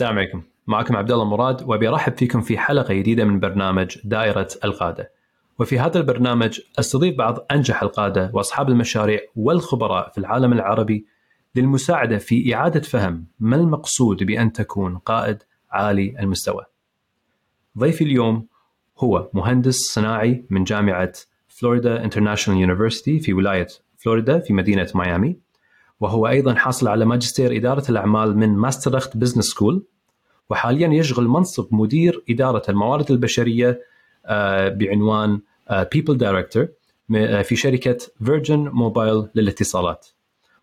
السلام عليكم. معكم عبد الله مراد وأبي أرحب فيكم في حلقة جديدة من برنامج دائرة القادة. وفي هذا البرنامج أستضيف بعض أنجح القادة وأصحاب المشاريع والخبراء في العالم العربي للمساعدة في إعادة فهم ما المقصود بأن تكون قائد عالي المستوى. ضيفي اليوم هو مهندس صناعي من جامعة Florida International University في ولاية فلوريدا في مدينة ميامي. وهو أيضا حاصل على ماجستير إدارة الأعمال من Maastricht Business School وحاليا يشغل منصب مدير إدارة الموارد البشرية آه، بعنوان people director في شركة Virgin Mobile للاتصالات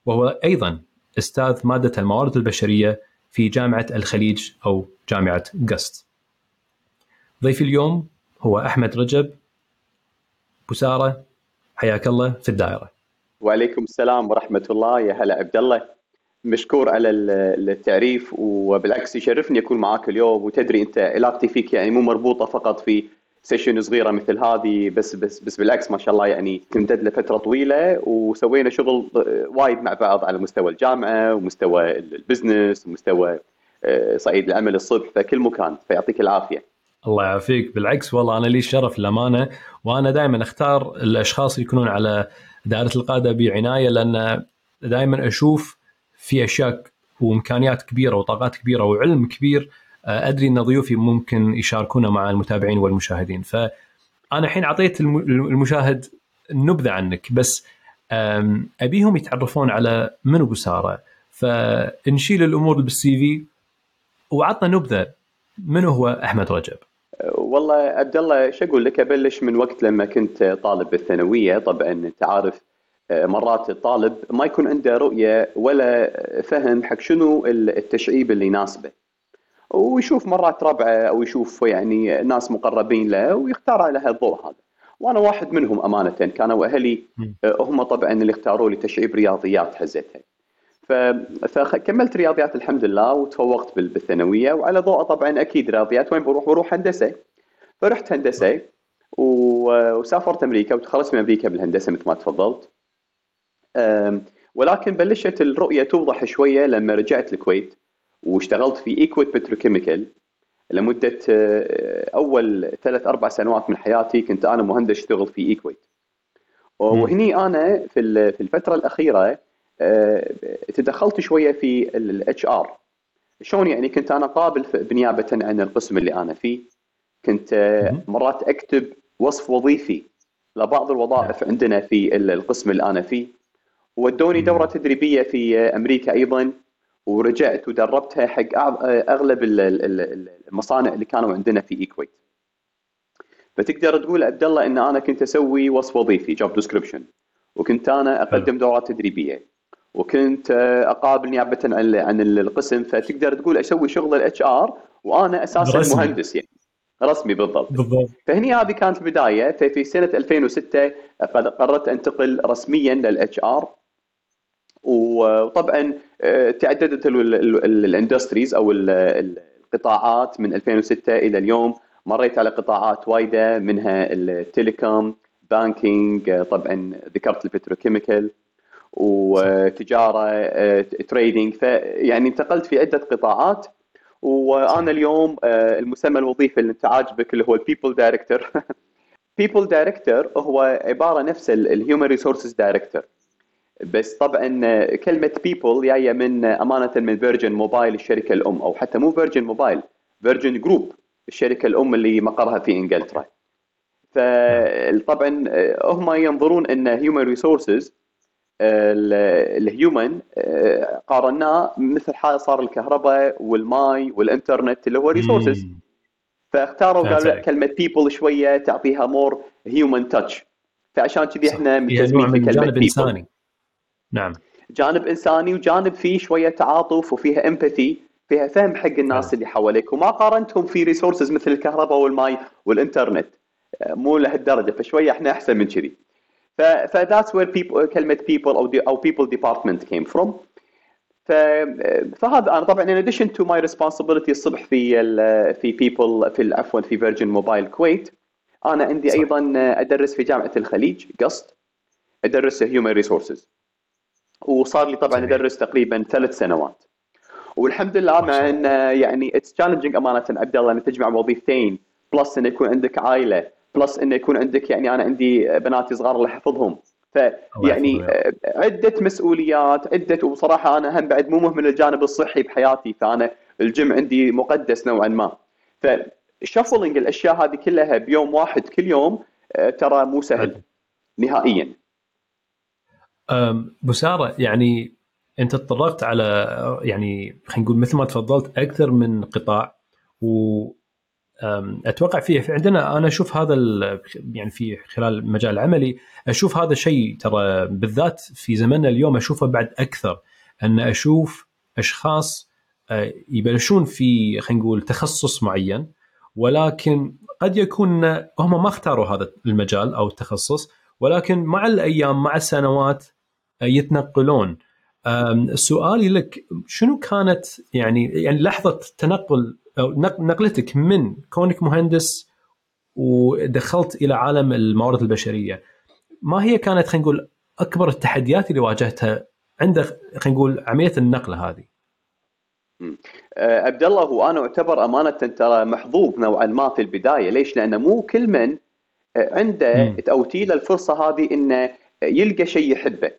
وهو أيضا أستاذ مادة الموارد البشرية في جامعة الخليج أو جامعة GUST. ضيفي اليوم هو أحمد رجب بساره حياك الله في الدائرة. وعليكم السلام ورحمة الله. يا هلا عبد الله. مشكور على التعريف وبالعكس يشرفني أكون معاك اليوم. وتدري أنت علاقتي فيك يعني مو مربوطة فقط في session صغيرة مثل هذه بس بس بس بالعكس ما شاء الله يعني تمتد لفترة طويلة. وسوينا شغل وايد مع بعض على مستوى الجامعة ومستوى ال business ومستوى آه، صعيد العمل الصبح فكل مكان. فيعطيك العافية. الله يعافيك. بالعكس والله أنا لي الشرف للأمانة وأنا دائما أختار الأشخاص يكونون على دائرة القادة بعناية لأن دائما أشوف في أشياء وإمكانيات كبيرة وطاقات كبيرة وعلم كبير آه، أدري إن ضيوفي ممكن يشاركونا مع المتابعين والمشاهدين فأنا الحين أعطيت المشاهد نبذة عنك بس أبيهم يتعرفون على منو بسارة فنشيل الأمور بالسي في وعطنا نبذة من هو أحمد رجب؟ والله عبد الله شو أقول لك أبلش من وقت لما كنت طالب بالثانوية طبعا أنت عارف آه، مرات الطالب ما يكون عنده رؤية ولا فهم حق شنو التشعيب اللي يناسبه. ويشوف مرات ربعة أو يشوف يعني ناس مقربين له ويختار على هالضوء هذا. وأنا واحد منهم أمانة كانوا أهلي آه، هم طبعا اللي اختاروا لي تشعيب رياضيات حزتها. فكملت رياضيات الحمد لله وتفوقت بالثانوية وعلى ضوء طبعا أكيد رياضيات وين بروح؟ بروح هندسة. فرحت هندسة وسافرت أمريكا وتخرجت من أمريكا بالهندسة مثل ما تفضلت. ولكن بلشت الرؤية توضح شوية لما رجعت الكويت واشتغلت في ايكويت petrochemical لمدة آه، أول ثلاث أربع سنوات من حياتي كنت أنا مهندس اشتغل في ايكويت. وهني أنا في في الفترة الأخيرة تدخلت شوية في ال HR شلون يعني؟ كنت أنا قابل بنيابة عن القسم اللي أنا فيه. كنت آه، مرات أكتب وصف وظيفي لبعض الوظائف. عندنا في القسم اللي أنا فيه. ودوني دورة تدريبية في أمريكا أيضا ورجعت ودربتها حق أغلب المصانع اللي كانوا عندنا في ايكويت فتقدر تقول عبد الله إن أنا كنت أسوي وصف وظيفي job description وكنت أنا أقدم دورات تدريبية. وكنت اقابل نيابه عن عن القسم فتقدر تقول أسوي شغل ال HR وأنا أساسا رسمي. مهندس يعني. رسمي بالضبط. بالضبط. فهني هذه كانت بداية. ففي سنة 2006 قررت أنتقل رسميا لل HR وطبعا آه، تعددت ال industries أو القطاعات من 2006 إلى اليوم. مريت على قطاعات وايدة منها ال telecom banking طبعا ذكرت ال petrochemical وتجارة trading فيعني انتقلت في عدة قطاعات. وأنا اليوم آه، المسمى الوظيفي اللي أنت عاجبك اللي هو ال people director people director هو عبارة نفس ال human resources director بس طبعا آه، كلمة people جاية من آه، أمانة من Virgin Mobile الشركة الأم أو حتى مو Virgin Mobile Virgin Group الشركة الأم اللي مقرها في إنجلترا. فطبعا هم ينظرون إن human resources ال human آه، قارناه مثل حال صار الكهرباء والماي والإنترنت اللي هو resources فاختاروا قالوا كلمة people شوية تعطيها more human touch فعشان كذي إحنا ملتزمين في كلمة جانب إنساني. نعم. جانب إنساني وجانب فيه شوية تعاطف وفيها empathy فيها فهم حق الناس نعم. اللي حواليك. وما قارنتهم في resources مثل الكهرباء والماي والإنترنت. آه، مو لهالدرجة فشوية إحنا أحسن من كذي. ف that's where people كلمة people أو the أو people department came from. ف فهذا أنا طبعا in addition to my responsibility الصبح في ال في people في عفوا في Virgin Mobile Kuwait أنا عندي صح. أيضا أدرس في جامعة الخليج قسط أدرس human resources وصار لي طبعا أدرس تقريبا ثلاث سنوات. والحمد لله مع إن يعني it's challenging أمانة عبد الله أن تجمع وظيفتين. plus انه يكون عندك عائلة. plus إنه يكون عندك يعني أنا عندي بناتي صغار اللي احفظهم فيعني عدة مسؤوليات عدة وصراحة أنا هم بعد مو مهمل الجانب الصحي بحياتي فأنا الجيم عندي مقدس نوعا ما. ف shuffling الأشياء هذه كلها بيوم واحد كل يوم آه، ترى مو سهل. نهائيا. بساره يعني أنت تطرقت على يعني خلينا نقول مثل ما تفضلت أكثر من قطاع و أتوقع في عندنا أنا أشوف هذا يعني في خلال المجال العملي أشوف هذا الشيء ترى بالذات في زمننا اليوم أشوفه بعد أكثر أن أشوف أشخاص يبلشون في خلينا نقول تخصص معين ولكن قد يكون هم ما اختاروا هذا المجال أو التخصص ولكن مع الأيام مع السنوات يتنقلون. سؤالي لك شنو كانت يعني يعني لحظة تنقل نقلتك من كونك مهندس ودخلت إلى عالم الموارد البشرية ما هي كانت خلينا نقول أكبر التحديات اللي واجهتها عند خلينا نقول عملية النقلة هذه؟ أه، عبد الله هو أنا أعتبر أمانة ترى محظوظ نوعا ما في البداية. ليش؟ لأنه مو كل من أه، عنده أو تيله الفرصة هذه إنه يلقى شيء يحبه.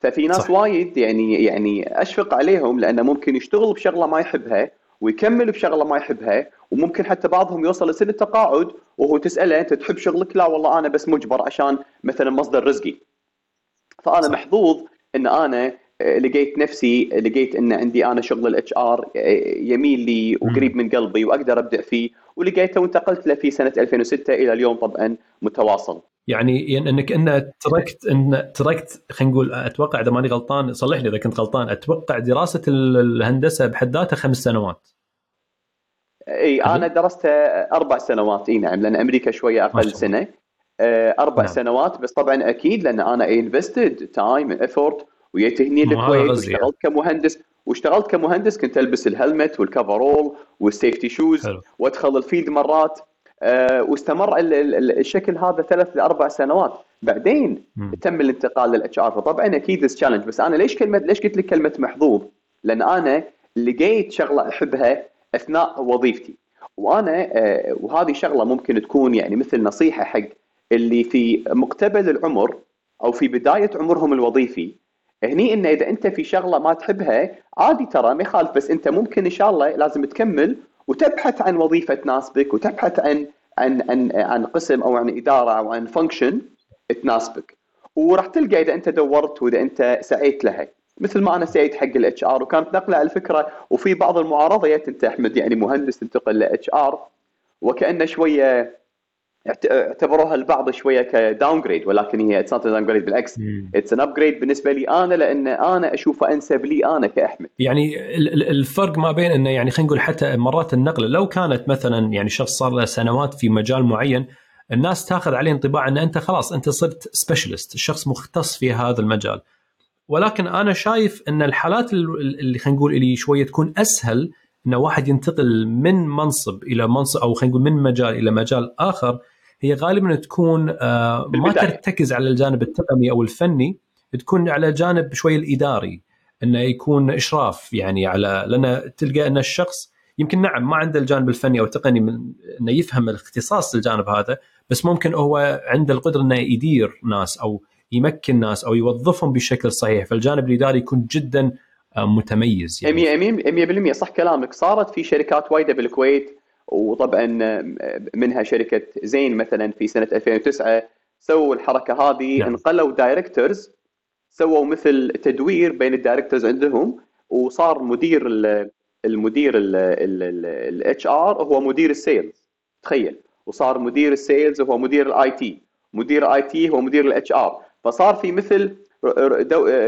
ففي ناس صح. وايد يعني يعني أشفق عليهم لأنه ممكن يشتغل بشغلة ما يحبها ويكمل بشغلة ما يحبها وممكن حتى بعضهم يوصل لسن التقاعد وهو تسأله أنت تحب شغلك؟ لا والله أنا بس مجبر عشان مثلا مصدر رزقي. فأنا صح. محظوظ إن أنا آه، لقيت نفسي لقيت إن عندي أنا شغل ال HR آه، يميل لي وقريب من قلبي وأقدر ابدع فيه ولقيته وانتقلت له في سنة 2006 إلى اليوم طبعا متواصل. يعني, يعني إنك إن تركت إن تركت خلينا نقول أتوقع إذا ماني غلطان صلح لي إذا كنت غلطان أتوقع دراسه الهندسة بحد ذاتها خمس سنوات. إي أنا درست أربع سنوات إي نعم لأن أمريكا شوية أقل سنة. آه، أربع نعم. سنوات بس طبعا أكيد لأن أنا invested time effort وجيت هني الكويت واشتغلت كمهندس. واشتغلت كمهندس كنت ألبس ال helmet وال coverall وال safety shoes وأدخل ال field مرات. واستمر الشكل هذا ثلاث لاربع سنوات. بعدين م. تم الانتقال لل HR فطبعا أكيد challenge بس أنا ليش كلمه ليش قلت لك كلمة محظوظ؟ لأن أنا لقيت شغلة أحبها أثناء وظيفتي. وأنا آه، وهذه شغلة ممكن تكون يعني مثل نصيحة حق اللي في مقتبل العمر أو في بداية عمرهم الوظيفي. هني إنه إذا أنت في شغلة ما تحبها عادي ترى ما يخالف بس أنت ممكن إن شاء الله لازم تكمل وتبحث عن وظيفة تناسبك وتبحث عن عن عن عن قسم أو عن إدارة أو عن function تناسبك. وراح تلقى إذا أنت دورت وإذا أنت سعيت لها. مثل ما أنا سعيت حق ال HR وكانت نقلة على فكرة وفي بعض المعارضه أنت أحمد يعني مهندس تنتقل ل HR وكأنه شوية اعتبروها البعض شوية ك downgrade ولكن هي it's not downgrade بالعكس. it's an upgrade بالنسبة لي أنا لأن أنا أشوفه أنسب لي أنا كأحمد. يعني الفرق ما بين إنه يعني خلينا نقول حتى مرات النقله لو كانت مثلا يعني شخص صار له سنوات في مجال معين الناس تاخذ عليه انطباع إن أنت خلاص أنت صرت specialist شخص مختص في هذا المجال. ولكن أنا شايف إن الحالات اللي خلينا نقول اللي شوية تكون أسهل ان واحد ينتقل من منصب إلى منصب أو خلينا نقول من مجال إلى مجال آخر هي غالبا تكون آه، ما ترتكز على الجانب التقني أو الفني تكون على جانب شوي الإداري إنه يكون إشراف يعني على لأن تلقى إن الشخص يمكن نعم ما عنده الجانب الفني أو التقني من إنه يفهم الاختصاص الجانب هذا بس ممكن هو عنده القدرة إنه يدير ناس أو يمكن ناس أو يوظفهم بشكل صحيح. فالجانب الإداري يكون جدا آه، متميز يعني. 100% صح كلامك. صارت في شركات وايدة بالكويت وطبعا منها شركة زين مثلا في سنة 2009 سووا الحركة هذه نعم. انقلوا directors سووا مثل تدوير بين ال directors عندهم وصار مدير المدير ال HR هو مدير ال sales. تخيل. وصار مدير ال sales هو مدير ال IT مدير ال IT هو مدير ال HR فصار في مثل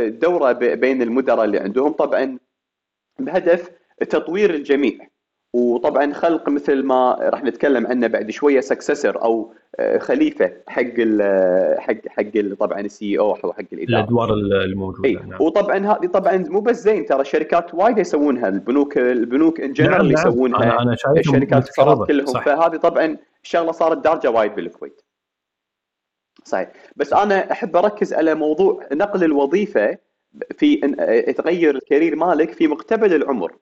دورة بين المدراء اللي عندهم. طبعا بهدف تطوير الجميع. وطبعا خلق مثل ما راح نتكلم عنه بعد شوية successor أو آه، خليفة حق ال حق حق طبعا ال C أو أو حق الاداره الأدوار الموجودة اي نعم. وطبعا هذه طبعا مو بس زين ترى شركات وايد يسوونها البنوك البنوك in general نعم يسوونها أنا أنا شايف الشركات كلهم. صح. فهذه طبعا الشغله صارت دارجة وايد بالكويت. صحيح. بس أنا أحب أركز على موضوع نقل الوظيفة في تغير الكارير مالك في مقتبل العمر.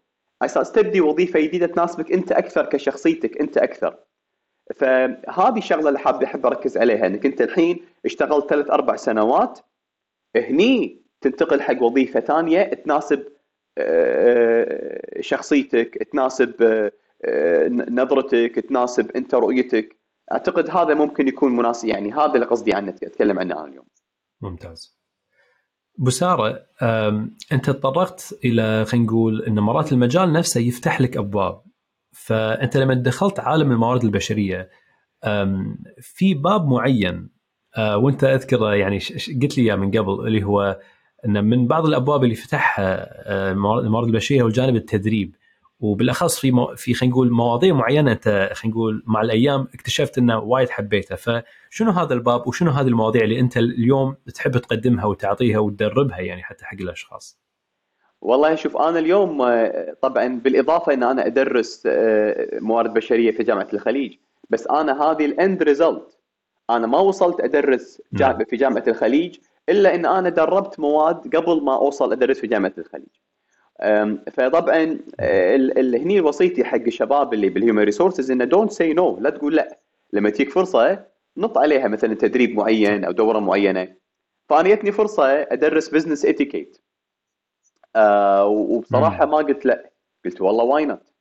أساس تبدي وظيفة جديدة تناسبك أنت أكثر كشخصيتك أنت أكثر. فهذه الشغله اللي حاب احب أركز عليها إنك أنت الحين اشتغلت ثلاث أربع سنوات هني تنتقل حق وظيفة ثانية تناسب آه، شخصيتك تناسب آه، نظرتك تناسب أنت رؤيتك. أعتقد هذا ممكن يكون مناسب يعني هذا اللي قصدي عنه اتكلم عنه أنا اليوم. ممتاز. بسارة أنت تطرقت إلى خلينا نقول إن مرات المجال نفسه يفتح لك أبواب. فأنت لما دخلت عالم الموارد البشرية في باب معين أه، وأنت أذكر يعني قلت لي إياه من قبل اللي هو إن من بعض الأبواب اللي فتحها أه، الموارد البشرية هو الجانب التدريب. وبالأخص في مو في خلينا نقول مواضيع معينة انت خلينا نقول مع الأيام اكتشفت انه وايد حبيتها فشنو هذا الباب وشنو هذه المواضيع اللي أنت اليوم تحب تقدمها وتعطيها وتدربها يعني حتى حق الأشخاص؟ والله شوف أنا اليوم آه، طبعا بالإضافة إن أنا أدرس آه، موارد بشرية في جامعة الخليج بس أنا هذه ال end result أنا ما وصلت أدرس نعم. في جامعة الخليج إلا إن أنا دربت مواد قبل ما أوصل أدرس في جامعة الخليج فطبعا آه، هني وصيتي حق الشباب اللي بال human resources إنه don't say no لا تقول لا. لما تجيك فرصة نط عليها مثلا تدريب معين أو دورة معينة. فانا جتني فرصة أدرس business etiquette آه وبصراحة ما قلت لا. قلت والله why not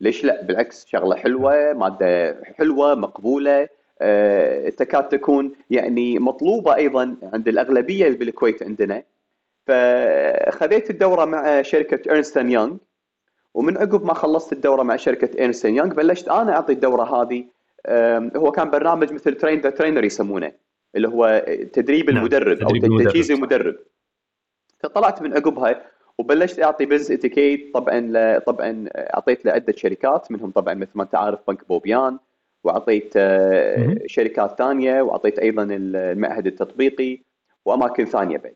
ليش لا؟ بالعكس شغلة حلوة مادة حلوة مقبولة. آه تكاد تكون يعني مطلوبة أيضا عند الأغلبية بالكويت عندنا. فخذيت الدورة مع شركة Ernst & Young ومن عقب ما خلصت الدورة مع شركة Ernst & Young بلشت أنا أعطي الدورة هذه هو كان برنامج مثل train the trainer يسمونه اللي هو تدريب نعم. المدرب أو تجهيز المدرب فطلعت من عقبها وبلشت أعطي business etiquette طبعا طبعا أعطيت لعدة شركات منهم طبعا مثل ما أنت عارف بنك بوبيان وأعطيت آه، شركات ثانية وأعطيت أيضا المعهد التطبيقي وأماكن ثانية بعد.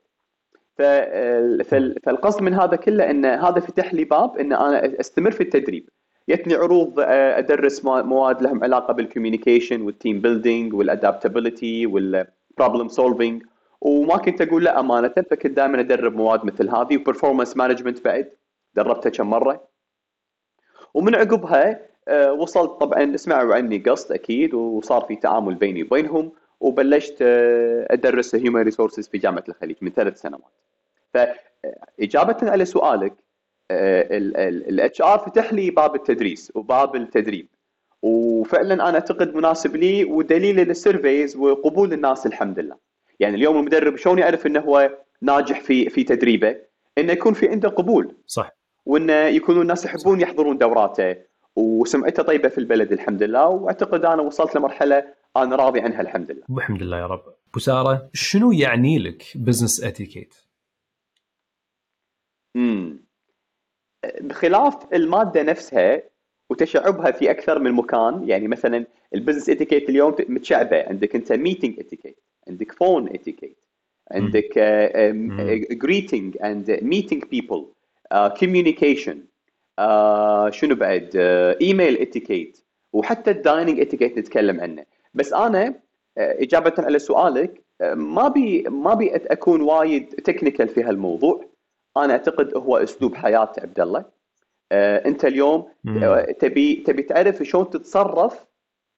فالقصد من هذا كله إن هذا فتح لي باب إن أنا أستمر في التدريب. يتني عروض آه، أدرس مواد لهم علاقة بالكوميونيكيشن والتيم بيلدينج والادابتابيلتي والبروبلم سولفينج وما كنت أقول لا أمانة فكنت دائما أدرب مواد مثل هذه و performance management بعد. دربتها كم مرة. ومن عقبها آه، وصلت طبعا سمعوا عني قصد أكيد وصار في تعامل بيني وبينهم. وبلشت آه، أدرس human resources في جامعة الخليج من ثلاث سنوات. فاجابه على سؤالك ال HR فتح لي باب التدريس وباب التدريب وفعلا أنا أعتقد مناسب لي ودليل ال surveys وقبول الناس الحمد لله. يعني اليوم المدرب شلون يعرف إنه هو ناجح في في تدريبه؟ إنه يكون في عنده قبول صح وانه يكونوا الناس يحبون يحضرون دوراته وسمعته طيبة في البلد الحمد لله وأعتقد أنا وصلت لمرحلة أنا راضي عنها الحمد لله. والحمد لله يا رب. أبو سارة شنو يعني لك business etiquette؟ امم بخلاف المادة نفسها وتشعبها في أكثر من مكان يعني مثلا ال business etiquette اليوم متشعبة عندك أنت meeting etiquette عندك phone etiquette عندك greeting and meeting people communication شنو بعد email uh, etiquette وحتى ال dining etiquette نتكلم عنه بس أنا uh, إجابة على سؤالك uh, ما بي ما بي أكون وايد technical في هالموضوع. أنا أعتقد هو أسلوب حياة عبد الله. أنت اليوم تبي تبي تعرف شلون تتصرف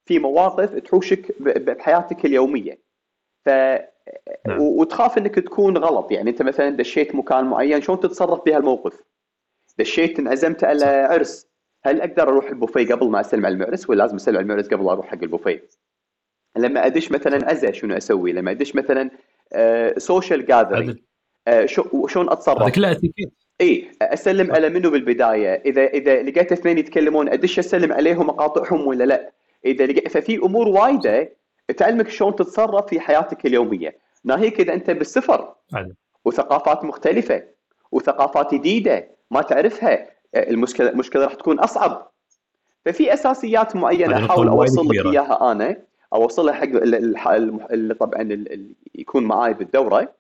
في مواقف تحوشك بحياتك اليومية. ف نعم. وتخاف إنك تكون غلط. يعني أنت مثلا دشيت مكان معين شلون تتصرف بهالموقف دشيت انعزمت على. عرس. هل أقدر أروح البوفيه قبل ما اسلم على المعرس ولا لازم اسلم على المعرس قبل أروح حق البوفيه؟ لما أدش مثلا عزا شنو أسوي؟ لما أدش مثلا social آه، gathering آه، شلون أتصرف؟ هذا كله أتيكيت. إي أسلم على منو بالبداية. اذا إذا لقيت اثنين يتكلمون أدش أسلم عليهم اقاطعهم ولا لا؟ إذا لقيت ففي أمور وايدة تعلمك شلون تتصرف في حياتك اليومية. ناهيك إذا أنت بالسفر وثقافات مختلفة. وثقافات جديدة. ما تعرفها. المشكلة المشكلة راح تكون أصعب. ففي أساسيات معينة احاول أوصل لك إياها أنا. اوصلها حق اللي طبعا اللي يكون معاي بالدورة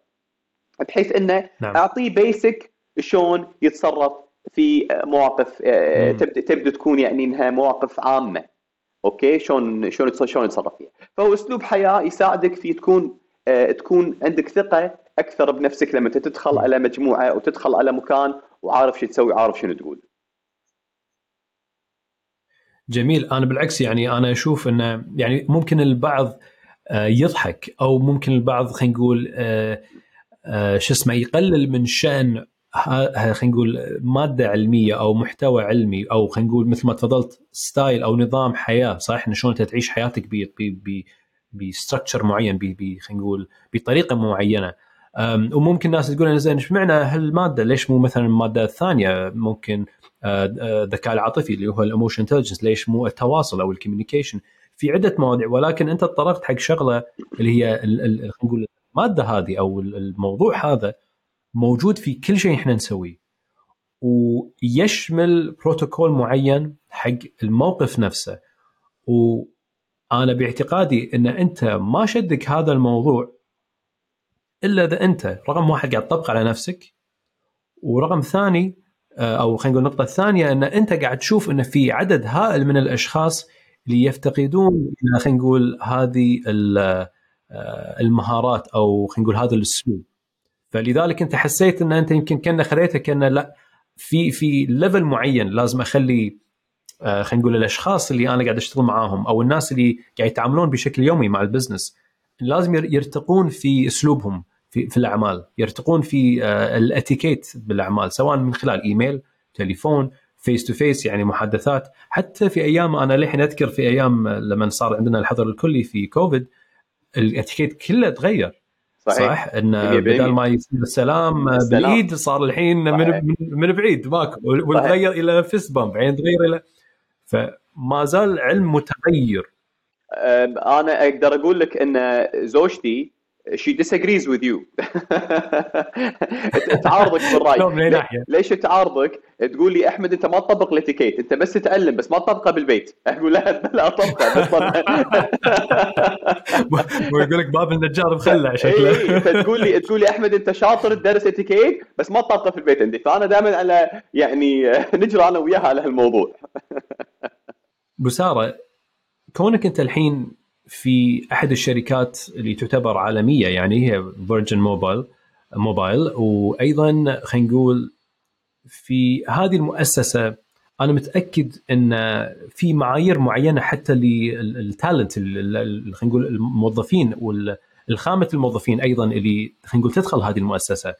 بحيث إنه نعم. أعطيه basic شلون يتصرف في مواقف آه، تبدا تبدأ تكون يعني إنها مواقف عامة. okay؟ شلون شلون شلون يتصرف فيها. فهو أسلوب حياة يساعدك في تكون آه، تكون عندك ثقة أكثر بنفسك لما تدخل على مجموعة وتدخل على مكان وعارف شو تسوي عارف شنو تقول. جميل. أنا بالعكس يعني أنا أشوف إنه يعني ممكن البعض آه، يضحك أو ممكن البعض خلينا نقول آه، شو اسمه يقلل من شأن خلينا نقول مادة علمية أو محتوى علمي أو خلينا نقول مثل ما تفضلت ستايل أو نظام حياة. صح شلون أنت تعيش حياتك ب structure معين خلينا نقول بطريقة معينة. وممكن ناس تقول زين إيش معنى هالمادة؟ ليش مو مثلا الماده الثانية ممكن الذكاء العاطفي اللي هو ال emotion intelligence ليش مو التواصل أو ال communication؟ في عدة مواضيع ولكن أنت تطرقت حق شغلة اللي هي خلينا نقول المادة هذه أو الموضوع هذا موجود في كل شيء إحنا نسويه. ويشمل بروتوكول معين حق الموقف نفسه. وأنا باعتقادي إن أنت ما شدك هذا الموضوع إلا إذا أنت رقم واحد قاعد تطبق على نفسك ورقم ثاني آه، أو خلينا نقول النقطة الثانية إن أنت قاعد تشوف إن في عدد هائل من الأشخاص اللي يفتقدون خلينا نقول هذه آه، المهارات أو خلينا نقول هذا الأسلوب. فلذلك أنت حسيت إن أنت يمكن كان خذيته كان لا في في ليفل معين لازم أخلي آه، خلينا نقول الأشخاص اللي أنا قاعد أشتغل معاهم أو الناس اللي قاعد يتعاملون بشكل يومي مع ال business. لازم يرتقون في أسلوبهم في, في الأعمال يرتقون في آه، الأتيكيت بالأعمال سواء من خلال إيميل تليفون face to face يعني محادثات. حتى في أيام أنا للحين أذكر في أيام لما صار عندنا الحظر الكلي في كوفيد الأتيكيت كله تغير. صحيح, صح؟ إن بدل ما يصير السلام بالايد صار الحين من من بعيد ماكو. وتغير إلى fist bump بعدين تغير إلى فما زال علم متغير. أنا أقدر أقول لك إن زوجتي she disagrees with you. تعارضك بالراي ليش تعارضك؟ تقول لي أحمد أنت ما تطبق الاتيكيت أنت بس تتعلم بس ما تطبقه بالبيت. أقول لها لا أطبقه ويقول لك باب النجار مخلع شكله. إيه تقول لي تقول لي أحمد أنت شاطر تدرس اتيكيت بس ما تطبقه في البيت عندي. فأنا دائما على يعني نجري أنا وياها على هالموضوع. بو سارة كونك انت الحين في أحد الشركات اللي تعتبر عالمية يعني هي Virgin Mobile Mobile وأيضا خلينا نقول في هذه المؤسسة أنا متأكد إن في معايير معينة حتى لل talent خلينا نقول الموظفين والخامة الموظفين أيضا اللي خلينا نقول تدخل هذه المؤسسة.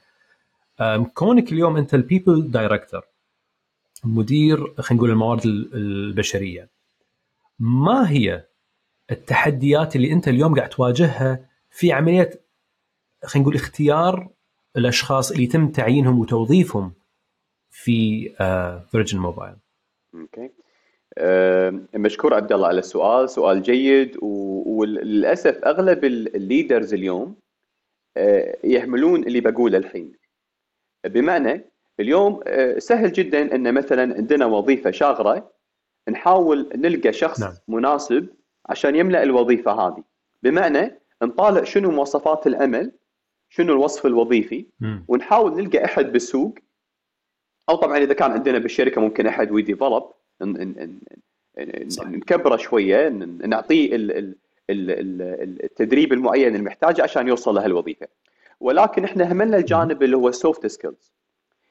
كونك اليوم أنت ال people director مدير خلينا نقول الموارد البشرية. ما هي التحديات اللي أنت اليوم قاعد تواجهها في عملية خلينا نقول اختيار الأشخاص اللي يتم تعيينهم وتوظيفهم في Virgin Mobile. okay. مشكور عبد الله على السؤال، سؤال جيد وللأسف أغلب ال leaders اليوم آه، يهملون اللي بقوله الحين. بمعنى اليوم آه، سهل جدا إن مثلا عندنا وظيفة شاغرة نحاول نلقى شخص نعم. مناسب عشان يملأ الوظيفة هذه. بمعنى نطالع شنو مواصفات العمل شنو الوصف الوظيفي م. ونحاول نلقى أحد بالسوق. أو طبعا إذا كان عندنا بالشركة ممكن أحد ويديفلوب نكبره شوية نعطيه التدريب المعين المحتاجه عشان يوصل لهالوظيفه ولكن إحنا هملنا الجانب اللي هو ال soft skills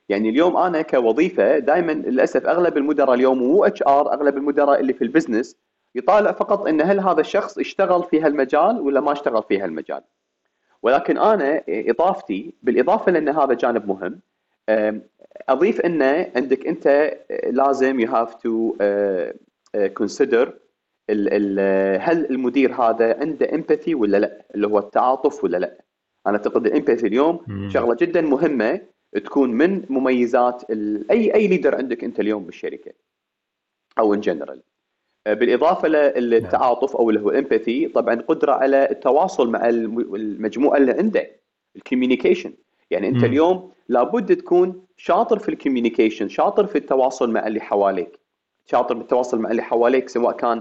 يعني اليوم أنا كوظيفة دائما للأسف أغلب المدراء اليوم مو HR أغلب المدراء اللي في ال business يطالع فقط إن هل هذا الشخص اشتغل في هالمجال ولا ما اشتغل في هالمجال. ولكن أنا إضافتي بالإضافة لأن هذا جانب مهم أضيف إن عندك أنت لازم you have to consider هل المدير هذا عنده empathy ولا لا اللي هو التعاطف ولا لا. أنا أعتقد ال empathy اليوم شغلة جدا مهمة تكون من مميزات أي أي leader عندك أنت اليوم بالشركة أو in general بالإضافة للتعاطف أو اللي هو ال empathy طبعا قدرة على التواصل مع المجموعة اللي عنده ال communication يعني أنت م. اليوم لابد تكون شاطر في ال communication شاطر في التواصل مع اللي حواليك. شاطر بالتواصل مع اللي حواليك سواء كان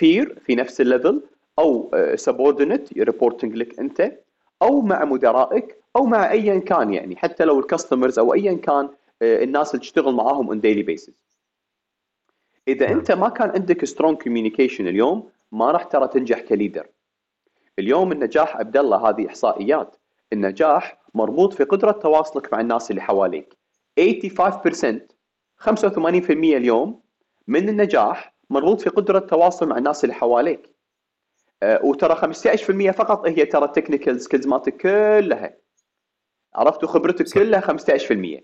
peer آه، في نفس ال level أو subordinate آه، reporting لك أنت أو مع مدرائك أو مع ايا كان يعني. حتى لو ال customers أو ايا كان آه، الناس اللي تشتغل معاهم on daily basis إذا نعم. أنت ما كان عندك strong communication اليوم ما راح ترى تنجح ك leader. اليوم النجاح عبد الله هذه إحصائيات. النجاح مربوط في قدرة تواصلك مع الناس اللي حواليك. 85% 85% اليوم من النجاح مربوط في قدرة التواصل مع الناس اللي حواليك. أه وترى 15% فقط هي ترى ال technical skills مالتك كلها. عرفتوا خبرتك صح. كلها 15%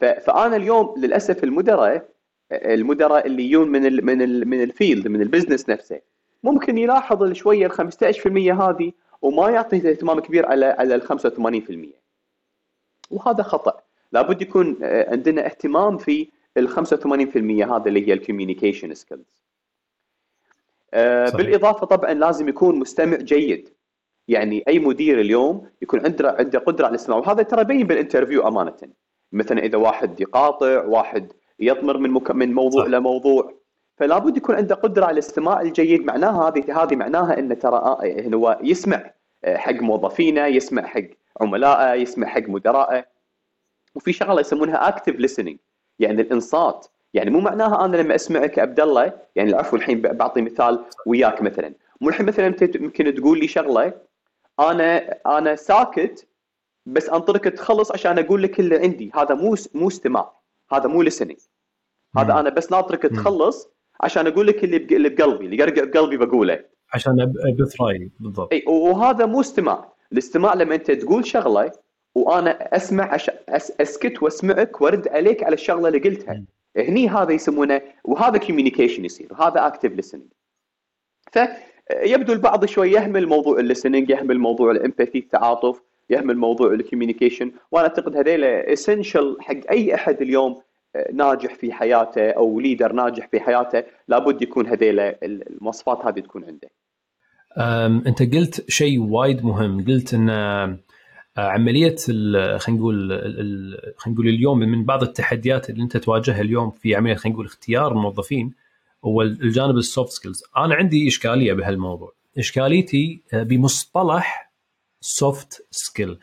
فأنا اليوم للأسف المدراء المدراء اللي يجون من ال من ال من ال field من ال business نفسه ممكن يلاحظ شوية ال 15% هذه وما يعطي اهتمام كبير على على ال 85% وهذا خطأ. لابد يكون آه، عندنا اهتمام في ال 85% هذا اللي هي ال communication skills. آه، بالإضافة طبعا لازم يكون مستمع جيد. يعني أي مدير اليوم يكون عنده عنده قدرة على الاستماع. وهذا ترى يبين بال interview أمانة. مثلا إذا واحد يقاطع واحد يطمر من مك... من موضوع صح. لموضوع فلا بد يكون عنده قدرة على الاستماع الجيد. معناها هذه هذه معناها انه ترى آه، هو يسمع آه، حق موظفينه يسمع حق عملائه يسمع حق مدرائه. وفي شغلة يسمونها اكتف listening. يعني الانصات. يعني مو معناها أنا لما أسمعك عبد الله يعني العفو الحين بعطي مثال وياك مثلا. مو الحين مثلا يمكن تقول لي شغلة أنا أنا ساكت بس أنطرك تخلص عشان أقول لك اللي عندي. هذا مو مو استماع. هذا مو listening. هذا أنا بس ناطرك تخلص عشان أقول لك اللي اللي بقلبي اللي يرقع بقلبي بقوله. عشان ابث رأيي بالضبط. إي وهذا مو استماع. الاستماع لما أنت تقول شغلة وأنا أسمع عش... أس... أسكت وأسمعك وأرد عليك على الشغلة اللي قلتها. م. هني هذا يسمونه وهذا كوميونيكيشن يصير وهذا active listening. فيبدو البعض شوي يهمل موضوع ال listening يهمل موضوع ال empathy التعاطف يهمل موضوع ال communication وأنا أعتقد هذيل essential حق أي أحد اليوم آه، ناجح في حياته أو leader ناجح في حياته لابد يكون هذيل المواصفات هذه تكون عنده. أنت قلت شيء وايد مهم قلت إن آه، عملية خلينا نقول خلينا نقول اليوم من بعض التحديات اللي أنت تواجهها اليوم في عملية خلينا نقول اختيار الموظفين هو الجانب ال soft skills أنا عندي إشكالية بهالموضوع. إشكاليتي آه، بمصطلح soft skill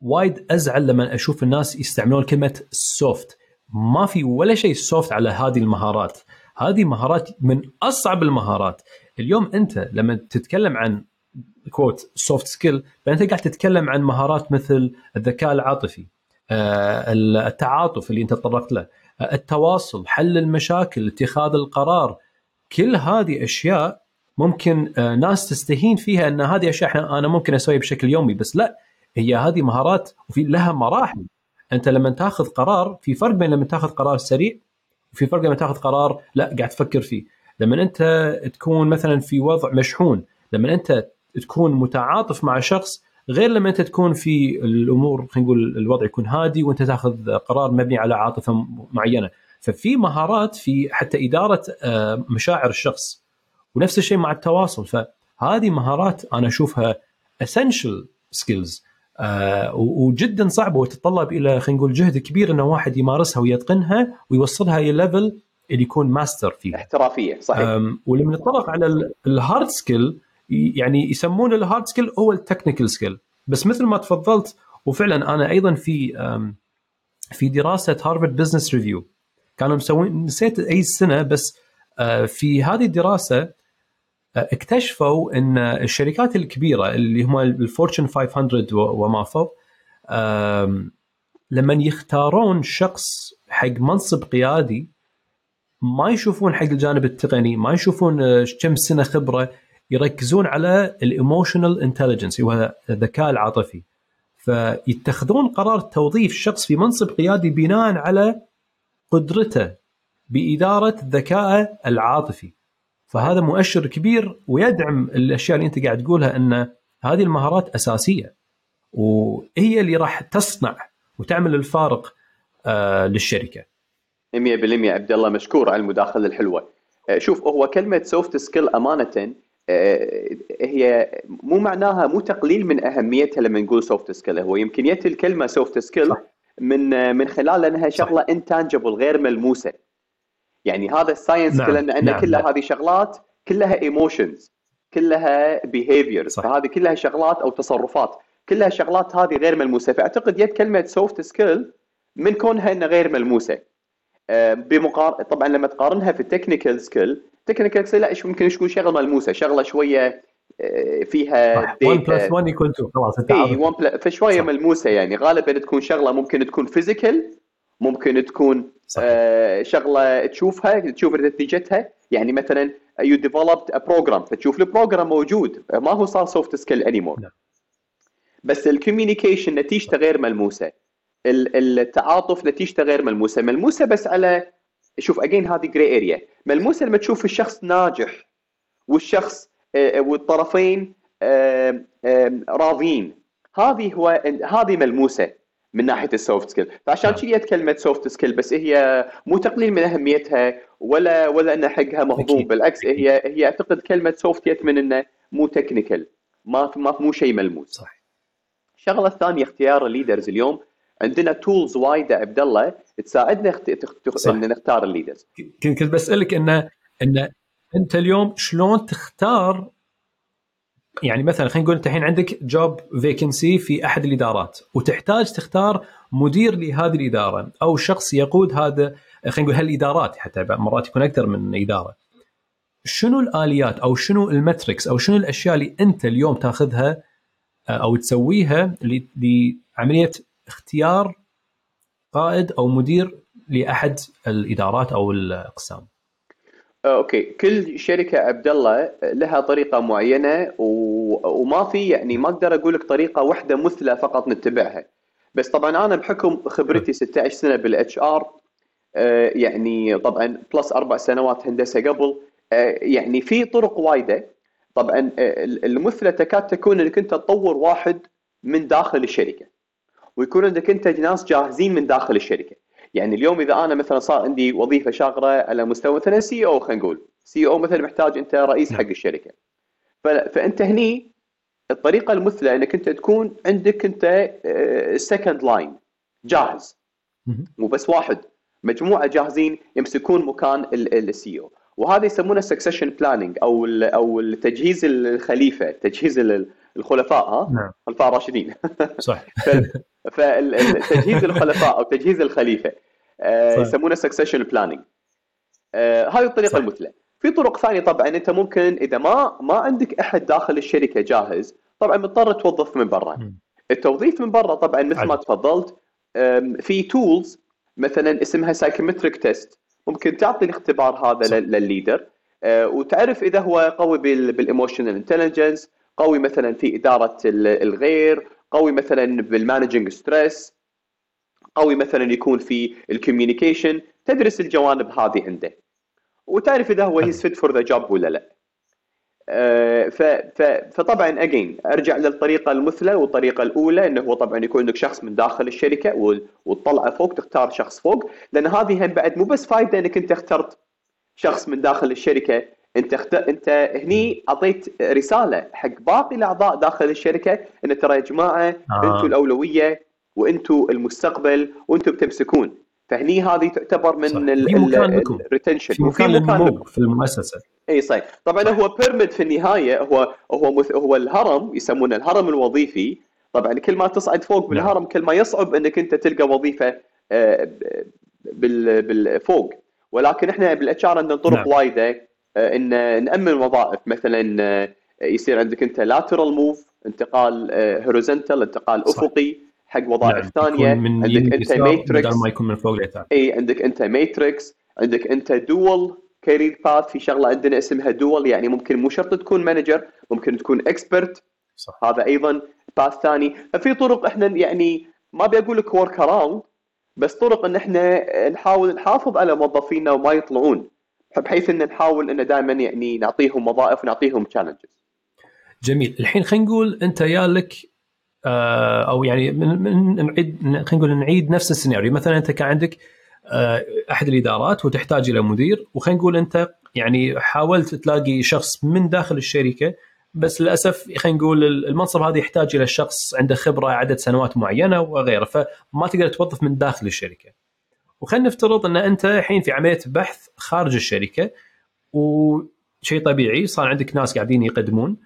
وايد أزعل لما أشوف الناس يستعملون كلمة soft ما في ولا شيء soft على هذه المهارات. هذه مهارات من أصعب المهارات. اليوم أنت لما تتكلم عن quote soft skill فانت قاعد تتكلم عن مهارات مثل الذكاء العاطفي آه، التعاطف اللي أنت تطرقت له. التواصل حل المشاكل اتخاذ القرار. كل هذه أشياء ممكن آه، ناس تستهين فيها أن هذه أشياء أنا ممكن أسويها بشكل يومي بس لا هي هذه مهارات وفي لها مراحل. أنت لما تاخذ قرار في فرق بين لما تاخذ قرار سريع وفي فرق لما تاخذ قرار لا قاعد تفكر فيه. لما أنت تكون مثلا في وضع مشحون لما أنت تكون متعاطف مع شخص غير لما أنت تكون في الأمور خلينا نقول الوضع يكون هادي وأنت تأخذ قرار مبني على عاطفة معينة. ففي مهارات في حتى إدارة آه، مشاعر الشخص. ونفس الشيء مع التواصل. فهذه مهارات أنا أشوفها skills آه وجدا صعبة وتتطلب إلى خلينا نقول جهد كبير إنه واحد يمارسها ويتقنها ويوصلها إلى level اللي يكون ماستر فيها. احترافية صحيح. ولما نتطرق على ال hard skill يعني يسمون ال hard skill هو ال technical skill بس مثل ما تفضلت وفعلا أنا أيضا في في دراسة Harvard Business Review كانوا مسوين نسيت أي سنة بس آه، في هذه الدراسة آه، اكتشفوا إن الشركات الكبيرة اللي هم ال Fortune 500 وما فوق لما يختارون شخص حق منصب قيادي ما يشوفون حق الجانب التقني ما يشوفون آه، كم سنة خبرة يركزون على ال emotional intelligence هو الذكاء العاطفي. فيتخذون قرار توظيف شخص في منصب قيادي بناء على قدرته بإدارة ذكائه العاطفي. فهذا مؤشر كبير ويدعم الأشياء اللي أنت قاعد تقولها إن هذه المهارات أساسية. وهي اللي راح تصنع وتعمل الفارق آه للشركة. 100% عبد الله مشكور على المداخلة الحلوة. آه، شوف هو كلمة soft skill أمانة هي مو معناها مو تقليل من أهميتها لما نقول soft skill هو يمكن يأتي الكلمة soft skill من من خلال أنها شغلة intangible غير ملموسة يعني هذا ال science نعم. عندنا نعم. كلها نعم. هذه شغلات كلها emotions كلها behaviors فهذه كلها شغلات أو تصرفات كلها شغلات هذه غير ملموسة فأعتقد يد كلمة soft skill من كونها إنها غير ملموسة آه، بمقار طبعا لما تقارنها في ال technical skill technical لا ممكن تقول شغلة ملموسة شغلة شوية فيها 1 plus 1 يكون 2 خلاص انت إي 1 فشوية ملموسة يعني. غالبا تكون شغلة ممكن تكون فيزيكال ممكن تكون صحيح. آه شغلة تشوفها تشوف نتيجتها. يعني مثلا you developed a program فتشوف ال program موجود ما هو صار soft skill anymore بس ال communication نتيجته غير ملموسة. التعاطف نتيجته غير ملموسة. ملموسة بس على شوف again هذه gray area ملموسة لما تشوف الشخص ناجح والشخص آه، والطرفين راضيين هذه هو هذه ملموسة من ناحية ال soft skill فعشان نعم. كذي كلمة soft skill بس هي مو تقليل من أهميتها ولا ولا أن حقها مهضوم بالعكس هي هي أعتقد كلمة soft من إنه مو technical ما ما مو شيء ملموس. صح. الشغلة الثانية اختيار ال leaders اليوم. عندنا tools وايدة عبد الله تساعدنا. إن نختار ال leaders كنت بسالك انه انه أنت اليوم شلون تختار يعني مثلا خلينا نقول أنت الحين عندك job vacancy في أحد الإدارات وتحتاج تختار مدير لهذه الإدارة أو شخص يقود هذا خلينا نقول هالإدارات حتى مرات يكون أكثر من إدارة. شنو الآليات أو شنو ال matrix أو شنو الأشياء اللي أنت اليوم تاخذها أو تسويها لعملية اختيار قائد أو مدير لأحد الإدارات أو الأقسام؟ آه، أوكي. كل شركة عبد الله لها طريقة معينة و... وما في يعني ما أقدر أقول لك طريقة واحدة مثلى فقط نتبعها. بس طبعا أنا بحكم خبرتي 16 سنة بال HR آه، يعني طبعا plus أربع سنوات هندسة قبل آه، يعني في طرق وايدة. طبعا المثلى تكاد تكون إنك أنت تطور واحد من داخل الشركة. ويكون عندك انت ناس جاهزين من داخل الشركة. يعني اليوم إذا أنا مثلا صار عندي وظيفة شاغره على مستوى مثلا CEO خلينا نقول. CEO مثلا محتاج أنت رئيس حق الشركة. فأنت هني الطريقة المثلى إنك أنت تكون عندك أنت second آه، line جاهز. مو بس واحد. مجموعة جاهزين يمسكون مكان ال CEO وهذا يسمونه succession planning أو أو تجهيز الخليفة تجهيز الخلفاء ها؟ نعم. خلفاء راشدين صح. فتجهيز الخلفاء أو تجهيز الخليفة آه، يسمونه succession planning آه، هذه الطريقة صح. المثلى. في طرق ثانية طبعا أنت ممكن إذا ما ما عندك أحد داخل الشركة جاهز طبعا مضطر توظف من برا. التوظيف من برا طبعا مثل ما تفضلت في tools مثلا اسمها psychometric test ممكن تعطي الاختبار هذا للل leader. آه، وتعرف إذا هو قوي بال emotional intelligence قوي مثلا في إدارة الغير قوي مثلا بال managing stress قوي مثلا يكون في ال communication تدرس الجوانب هذه عنده. وتعرف إذا هو he's fit for the job ولا لا. آه، فطبعا again أرجع للطريقة المثلى والطريقة الأولى إنه هو طبعا يكون عندك شخص من داخل الشركة وتطلعه فوق تختار شخص فوق لأن هذه هم بعد مو بس فائده إنك أنت اخترت شخص من داخل الشركة. أنت اخت... أنت هني أعطيت رسالة حق باقي الأعضاء داخل الشركة إن ترى يا جماعة آه. أنتم الأولوية وأنتم المستقبل وأنتم بتمسكون. فهني هذه تعتبر من ال retention في مكان للنمو في المؤسسة. إي صحيح. طبعا هو pyramid في النهاية هو هو مث... هو الهرم يسمونه الهرم الوظيفي. طبعا كل ما تصعد فوق نعم. بالهرم كل ما يصعب إنك أنت تلقى وظيفة آه، بال... بالفوق ولكن إحنا بال HR عندنا طرق نعم. وايدة آه، إن نأمن وظائف. مثلا آه، يصير عندك أنت lateral move انتقال horizontal انتقال. أفقي. حق وظائف نعم. ثانية عندك أنت matrix ما يكون من فوق لتحت إي عندك أنت matrix عندك أنت dual career path في شغلة عندنا اسمها dual يعني ممكن مو شرط تكون manager ممكن تكون expert صح. هذا أيضا path ثاني ففي طرق إحنا يعني ما أبي أقول لك work around بس طرق إن إحنا نحاول نحافظ على موظفينا وما يطلعون بحيث إن نحاول إن دائما يعني نعطيهم وظائف ونعطيهم challenges جميل الحين خلينا نقول أنت يالك آه، أو يعني من, من نعيد خلينا نقول نعيد نفس السيناريو مثلا أنت كان عندك آه، أحد الإدارات وتحتاج إلى مدير وخلينا نقول أنت يعني حاولت تلاقي شخص من داخل الشركة بس للأسف خلينا نقول المنصب هذا يحتاج إلى شخص عنده خبرة عدد سنوات معينة وغيره فما تقدر توظف من داخل الشركة. وخلينا نفترض أن أنت الحين في عملية بحث خارج الشركة وشيء طبيعي صار عندك ناس قاعدين يقدمون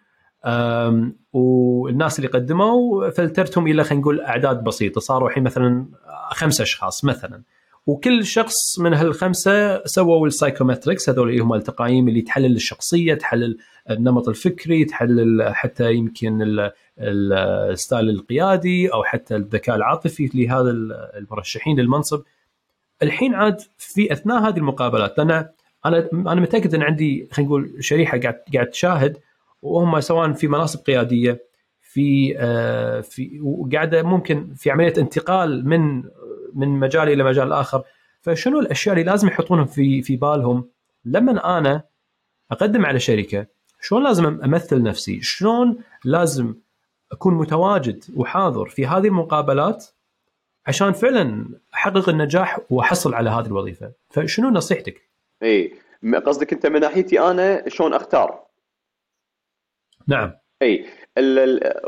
والناس اللي قدموا فلترتهم إلى خلينا نقول أعداد بسيطة. صاروا الحين مثلا خمس أشخاص مثلا. وكل شخص من هالخمسة سووا السايكومتريكس هذول اللي هم التقايم اللي تحلل الشخصية تحلل النمط الفكري تحلل حتى يمكن الستايل القيادي أو حتى الذكاء العاطفي لهذا المرشحين للمنصب. الحين عاد في أثناء هذه المقابلات أنا أنا أنا متأكد إن عندي خلينا نقول شريحة قاعد قاعد تشاهد وهم سواء في مناصب قيادية في آه في وقاعدة ممكن في عملية انتقال من من مجال إلى مجال آخر. فشنو الأشياء اللي لازم يحطونهم في في بالهم؟ لما أنا أقدم على شركة شلون لازم أمثل نفسي؟ شلون لازم أكون متواجد وحاضر في هذه المقابلات عشان فعلا أحقق النجاح وأحصل على هذه الوظيفة؟ فشنو نصيحتك؟ اي قصدك أنت من ناحيتي أنا شلون أختار؟ نعم. أي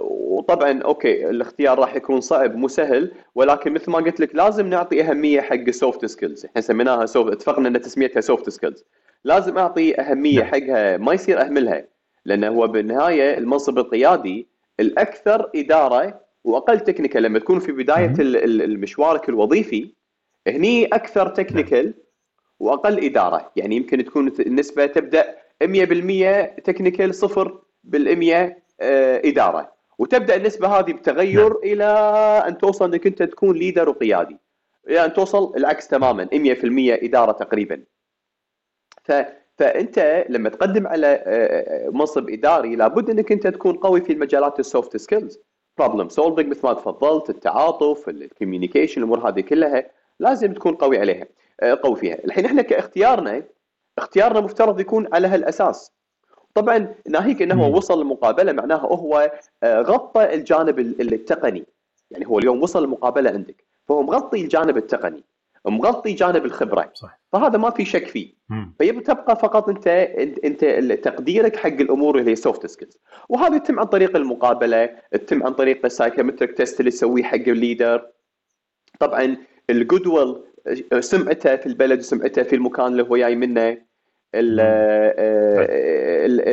وطبعا أوكي الاختيار راح يكون صعب مو سهل ولكن مثل ما قلت لك لازم نعطي أهمية حق ال soft skills إحنا سميناها soft اتفقنا إن تسميتها soft skills لازم أعطي أهمية نعم. حقها ما يصير اهملها لأنه هو بالنهاية المنصب القيادي الأكثر إدارة وأقل technical لما تكون في بداية المشوارك الوظيفي هني أكثر technical وأقل إدارة. يعني يمكن تكون النسبة تبدأ 100% technical 0% آه، إدارة. وتبدأ النسبة هذه بتغير نعم. إلى أن توصل إنك أنت تكون leader وقيادي. إلى أن توصل العكس تماما 100% إدارة تقريبا. ف فأنت لما تقدم على آه، آه، منصب إداري لابد إنك أنت تكون قوي في المجالات ال soft skills problem solving مثل ما تفضلت التعاطف ال communication الأمور هذه كلها لازم تكون قوي عليها قوي فيها. الحين إحنا كاختيارنا اختيارنا مفترض يكون على هالأساس. طبعا ناهيك إنه هو وصل المقابله معناها هو آه، غطى الجانب التقني. يعني هو اليوم وصل المقابله عندك فهو مغطي الجانب التقني مغطي جانب الخبرة. صح. فهذا ما في شك فيه. فيبقى فقط أنت أنت تقديرك حق الأمور اللي هي soft skills وهذا يتم عن طريق المقابلة يتم عن طريق ال psychometric test اللي تسويه حق ال leader. طبعا الجود سمعته في البلد وسمعته في المكان اللي هو جاي منه.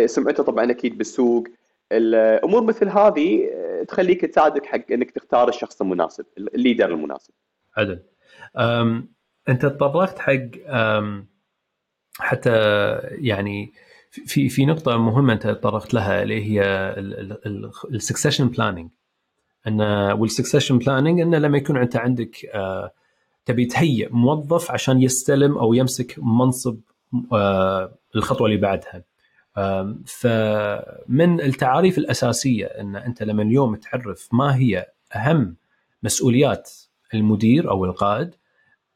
سمعته طبعا أكيد بالسوق. الأمور مثل هذه تخليك تساعدك حق إنك تختار الشخص المناسب ال leader المناسب. عدل أنت تطرقت حق حتى يعني في في نقطة مهمة أنت تطرقت لها اللي هي ال succession planning أن وال succession planning أنه لما يكون أنت عندك آه، تبي تهيئ موظف عشان يستلم أو يمسك منصب آه، الخطوة اللي بعدها. فمن التعاريف الأساسية إن أنت لما اليوم تعرف ما هي أهم مسؤوليات المدير أو القائد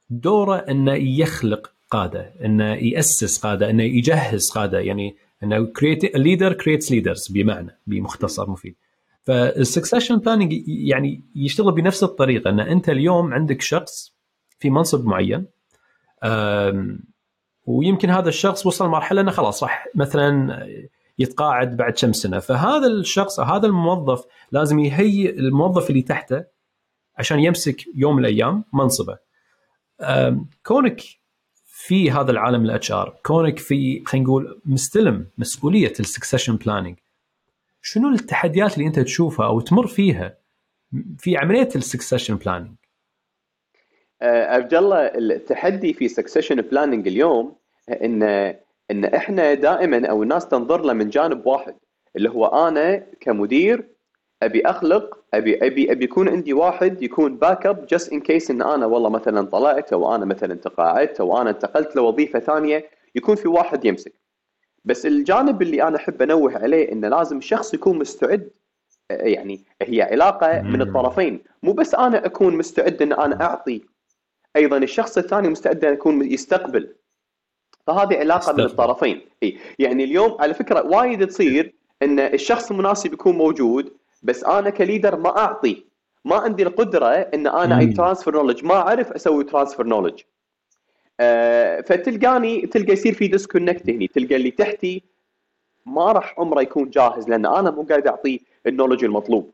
دوره إنه يخلق قادة إنه يأسس قادة إنه يجهز قادة. يعني إنه create leader creates leaders بمعنى بمختصر مفيد. فال succession planning يعني يشتغل بنفس الطريقة إن أنت اليوم عندك شخص في منصب معين ويمكن هذا الشخص وصل مرحله إنه خلاص راح مثلا يتقاعد بعد كم سنة. فهذا الشخص هذا الموظف لازم يهيئ الموظف اللي تحته عشان يمسك يوم من الأيام منصبه. كونك في هذا العالم ال HR كونك في خلينا نقول مستلم مسؤولية ال succession planning شنو التحديات اللي أنت تشوفها أو تمر فيها في عملية ال succession planning عبد الله التحدي في succession planning اليوم إن إن إحنا دائما أو الناس تنظر له من جانب واحد اللي هو أنا كمدير أبي أخلق أبي أبي أبي يكون عندي واحد يكون backup just in case إن أنا والله مثلا طلعت أو أنا مثلا تقاعدت أو أنا انتقلت لوظيفة ثانية يكون في واحد يمسك. بس الجانب اللي أنا أحب أنوه عليه انه لازم الشخص يكون مستعد يعني هي علاقة من الطرفين. مو بس أنا أكون مستعد إن أنا أعطي أيضا الشخص الثاني مستعد أن يكون يستقبل. فهذه علاقة استقبل. من الطرفين. إي. يعني اليوم على فكرة وايد تصير أن الشخص المناسب يكون موجود بس أنا ك leader ما أعطي. ما عندي القدرة أن أنا أي transfer knowledge ما أعرف أسوي transfer knowledge آه فتلقاني تلقى يصير في disconnect هني. تلقى اللي تحتي ما راح عمره يكون جاهز لأن أنا مو قاعد اعطيه ال knowledge المطلوب.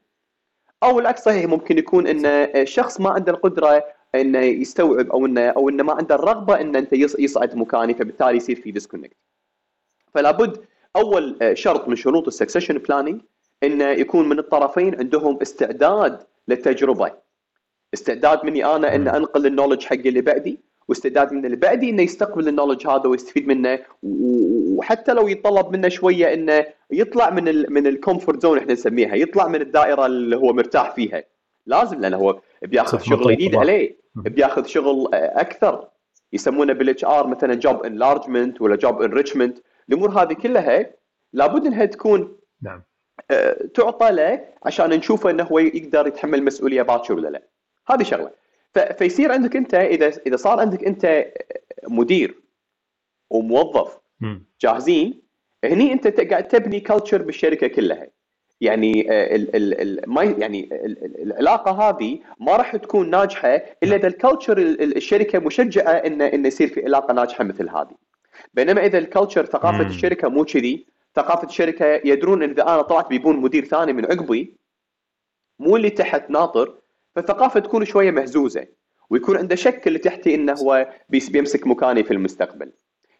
أو العكس صحيح ممكن يكون أن الشخص ما عنده القدرة إنه يستوعب أو إنه أو إنه ما عنده الرغبة إن أنت يصعد مكاني فبالتالي يصير في disconnect فلا بد أول شرط من شروط ال succession planning إنه يكون من الطرفين عندهم استعداد للتجربة. استعداد مني أنا إن أنقل ال knowledge حق اللي بعدي واستعداد من اللي بعدي إنه يستقبل ال knowledge هذا ويستفيد منه وحتى لو يتطلب منه شوية إنه يطلع من ال من ال comfort zone إحنا نسميها يطلع من الدائرة اللي هو مرتاح فيها. لازم لأنه هو بياخذ شغل جديد عليه. بياخذ شغل أكثر. يسمونه بال HR مثلا job enlargement ولا job enrichment الأمور هذه كلها لابد إنها تكون نعم. آه، تعطى له عشان نشوفه إنه هو يقدر يتحمل مسؤولية باكر ولا لا هذه شغلة. فيصير عندك أنت إذا إذا صار عندك أنت مدير وموظف جاهزين هني أنت قاعد تبني culture بالشركة كلها. يعني آه، ال ال ال ما يعني العلاقة هذه ما راح تكون ناجحة إلا إذا ال culture الشركة مشجعة انه انه يصير في علاقة ناجحة مثل هذه. بينما إذا ال culture ثقافة الشركة مو كذي ثقافة الشركة يدرون إن إذا أنا طلعت بيبون مدير ثاني من عقبي مو اللي تحت ناطر فالثقافة تكون شوية مهزوزة ويكون عنده شك اللي تحتي إنه هو بيمسك مكاني في المستقبل.